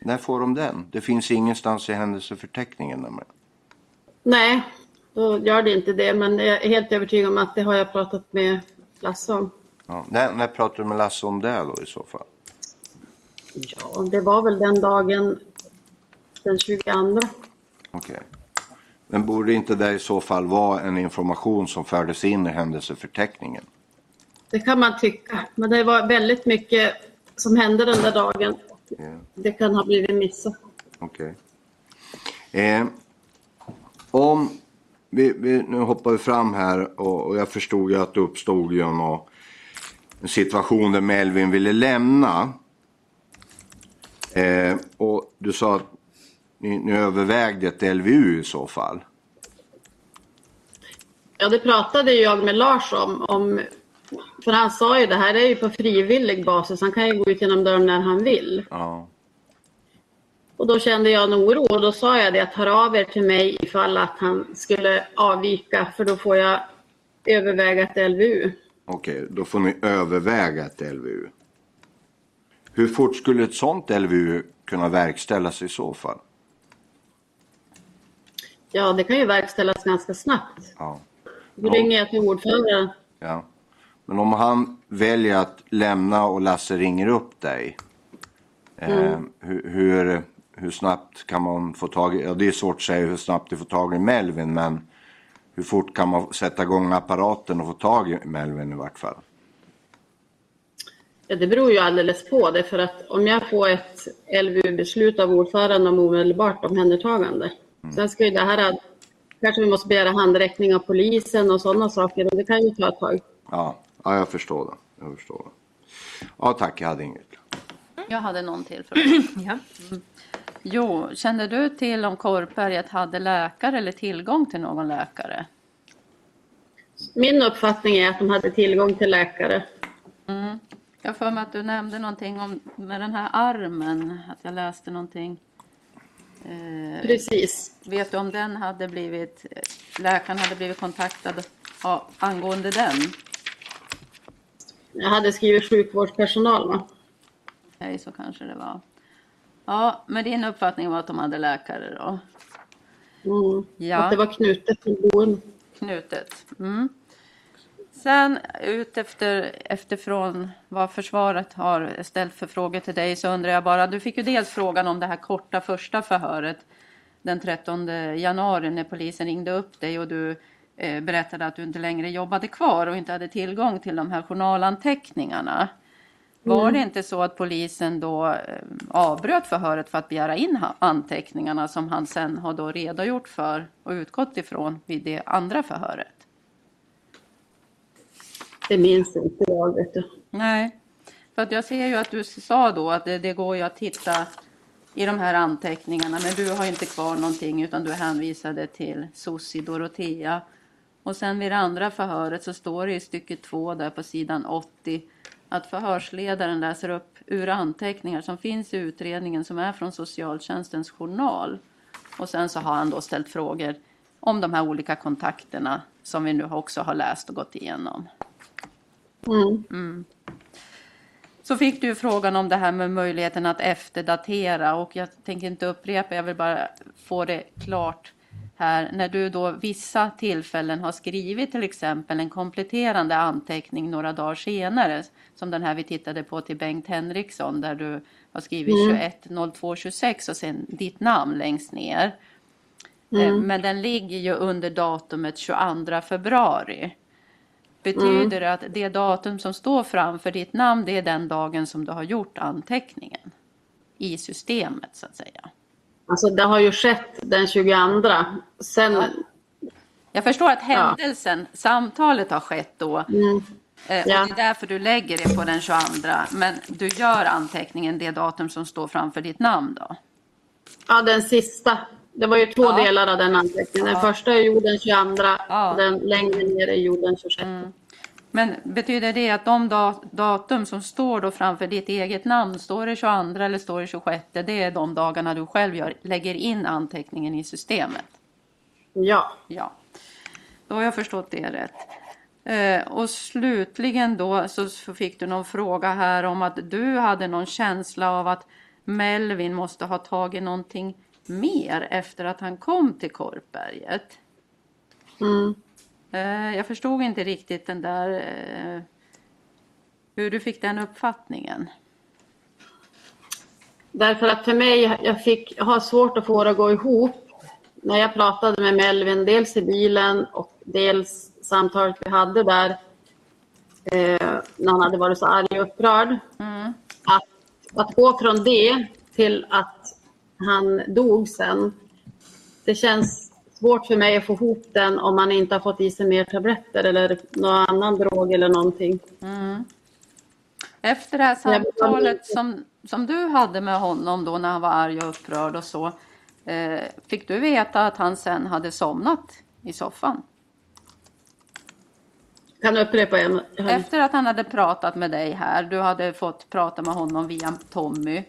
S9: När får de den? Det finns ingenstans i händelseförteckningen nämligen.
S4: Nej, då gör det inte det. Men jag är helt övertygad om att det har jag pratat med Lasse om.
S9: Ja. När, när pratar du med Lasse om det då i så fall?
S4: Ja, det var väl den dagen den 22.
S9: Okej. Men borde inte det i så fall vara en information som fördes in i händelseförteckningen?
S4: Det kan man tycka. Men det var väldigt mycket som hände den där dagen.
S9: Ja.
S4: Det kan ha blivit missat.
S9: Okej. Eh, om vi, vi, nu hoppar vi fram här och, och jag förstod ju att det uppstod ju nå- en situation där Melvin ville lämna. Eh, och du sa att ni, ni övervägde ett LVU i så fall.
S4: Ja, det pratade jag med Lars om. om för han sa ju det här är ju på frivillig basis. Han kan ju gå ut genom dörren när han vill.
S9: Ja.
S4: Och då kände jag en oro och då sa jag det att hör av er till mig ifall att han skulle avvika för då får jag överväga ett LVU.
S9: Okej, då får ni överväga ett LVU. Hur fort skulle ett sånt LVU kunna verkställas i så fall?
S4: Ja, det kan ju verkställas ganska snabbt.
S9: Ja.
S4: Då ringer jag till ordföranden.
S9: Ja. Men om han väljer att lämna och Lasse ringer upp dig. Eh, hur, hur, hur snabbt kan man få tag i, ja det är svårt att säga hur snabbt du får tag i Melvin men hur fort kan man sätta igång apparaten och få tag i Melvin i vart fall?
S4: Ja, det beror ju alldeles på det för att om jag får ett LVU-beslut av ordföranden om omedelbart omhändertagande.
S9: Mm.
S4: Sen ska ju det här, kanske vi måste begära handräckning av polisen och sådana saker och det kan ju ta ett tag.
S9: Ja, ja jag förstår det. Jag förstår det. Ja tack, jag hade inget.
S3: Jag hade någon till fråga. [clears throat]
S2: Ja.
S3: Jo, kände du till om Korpberget hade läkare eller tillgång till någon läkare?
S4: Min uppfattning är att de hade tillgång till läkare.
S3: Mm. Jag för mig att du nämnde någonting om med den här armen, att jag läste någonting. Eh,
S4: Precis.
S3: vet du om den hade blivit, läkaren hade blivit kontaktad ja, angående den?
S4: Jag hade skrivit sjukvårdspersonal va?
S3: Nej, så kanske det var. Ja, men din uppfattning var att de hade läkare då?
S4: Mm.
S3: Ja.
S4: Att det var knutet till boende.
S3: Knutet. Mm. Sen ut efter, efterifrån vad försvaret har ställt för frågor till dig så undrar jag bara, du fick ju dels frågan om det här korta första förhöret den 13 januari när polisen ringde upp dig och du berättade att du inte längre jobbade kvar och inte hade tillgång till de här journalanteckningarna. Var det inte så att polisen då eh, avbröt förhöret för att begära in anteckningarna som han sen har då redogjort för och utgått ifrån vid det andra förhöret?
S4: Det minns inte jag vet du.
S3: Nej, för att jag ser ju att du sa då att det, det går ju att titta i de här anteckningarna, men du har inte kvar någonting utan du hänvisade till Susi Dorotea. Och sen vid det andra förhöret så står det i stycke två där på sidan 80 att förhörsledaren läser upp ur anteckningar som finns i utredningen som är från socialtjänstens journal. Och sen så har han då ställt frågor om de här olika kontakterna som vi nu också har läst och gått igenom.
S4: Mm.
S3: Så fick du frågan om det här med möjligheten att efterdatera och jag tänker inte upprepa, jag vill bara få det klart här. När du då vissa tillfällen har skrivit till exempel en kompletterande anteckning några dagar senare, som den här vi tittade på till Bengt Henriksson där du har skrivit 210226 och sen ditt namn längst ner. Eh, Men den ligger ju under datumet 22 februari. Betyder det att det datum som står framför ditt namn, det är den dagen som du har gjort anteckningen? I systemet så att säga.
S4: Alltså det har ju skett den 22. Sen,
S3: Jag förstår att händelsen, samtalet har skett då.
S4: mm,
S3: eh,
S4: Ja.
S3: Och det är därför du lägger det på den 22. Men du gör anteckningen det datum som står framför ditt namn då?
S4: ja den sista. Det var ju två
S3: Ja.
S4: delar av den anteckningen. Den första är gjord den 22
S3: Ja.
S4: och den längre ner är gjord den 26.
S3: Men betyder det att de da- datum som står då framför ditt eget namn, står det 22 eller står det 26? Det är de dagarna du själv gör, lägger in anteckningen i systemet?
S4: Ja.
S3: Ja, då har jag förstått det rätt. Eh, och slutligen då så så fick du någon fråga här om att du hade någon känsla av att Melvin måste ha tagit någonting mer efter att han kom till Korpberget.
S4: Mm.
S3: Eh, jag förstod inte riktigt den där eh, hur du fick den uppfattningen.
S4: Därför att för mig, jag fick jag har svårt att få det att gå ihop. När jag pratade med Melvin, dels i bilen och dels samtalet vi hade där. Eh, när han hade varit så arg och upprörd. Att, att gå från det till att han dog sen. Det känns svårt för mig att få ihop den om man inte har fått i sig mer tabletter eller någon annan drog eller någonting.
S3: Efter det här samtalet som, som du hade med honom då när han var arg och upprörd och så. Eh, fick du veta att han sen hade somnat i soffan?
S4: Kan du upprepa igen?
S3: Efter att han hade pratat med dig här, du hade fått prata med honom via Tommy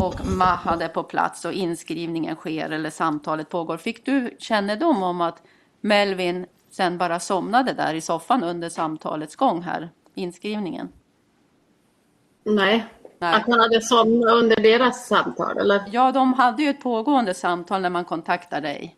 S3: och Mahad är på plats och inskrivningen sker eller samtalet pågår. Fick du kännedom om att Melvin sen bara somnade där i soffan under samtalets gång här, inskrivningen?
S4: Nej.
S3: Nej.
S4: Att han hade somnat under deras samtal, eller?
S3: Ja, de hade ju ett pågående samtal när man kontaktar dig.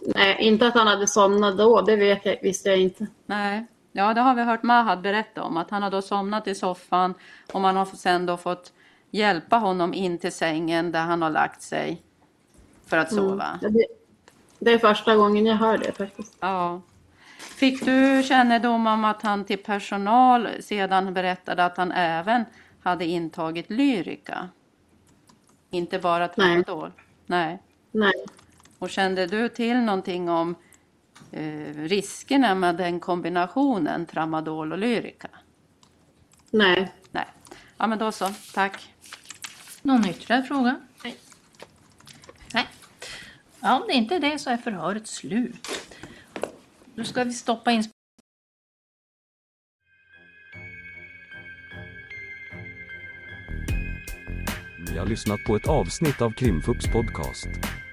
S4: Nej, inte att han hade somnat då, det vet jag, visste jag inte.
S3: Nej, ja det har vi hört Mahad berätta om att han har då somnat i soffan och man har sen då fått hjälpa honom in till sängen där han har lagt sig för att sova.
S4: Mm. Det, det är första gången jag hör det faktiskt.
S3: Ja. Fick du kännedom om att han till personal sedan berättade att han även hade intagit Lyrica? Inte bara tramadol? Nej.
S4: Nej.
S3: Och kände du till någonting om eh, riskerna med den kombinationen tramadol och Lyrica?
S4: Nej.
S3: Nej. Ja men då så, tack.
S7: Någon ytterligare fråga? Nej. Nej. Ja, om det inte är det så är förhöret slut. Nu ska vi stoppa in
S1: Ni har lyssnat på ett avsnitt av Krimfupps podcast.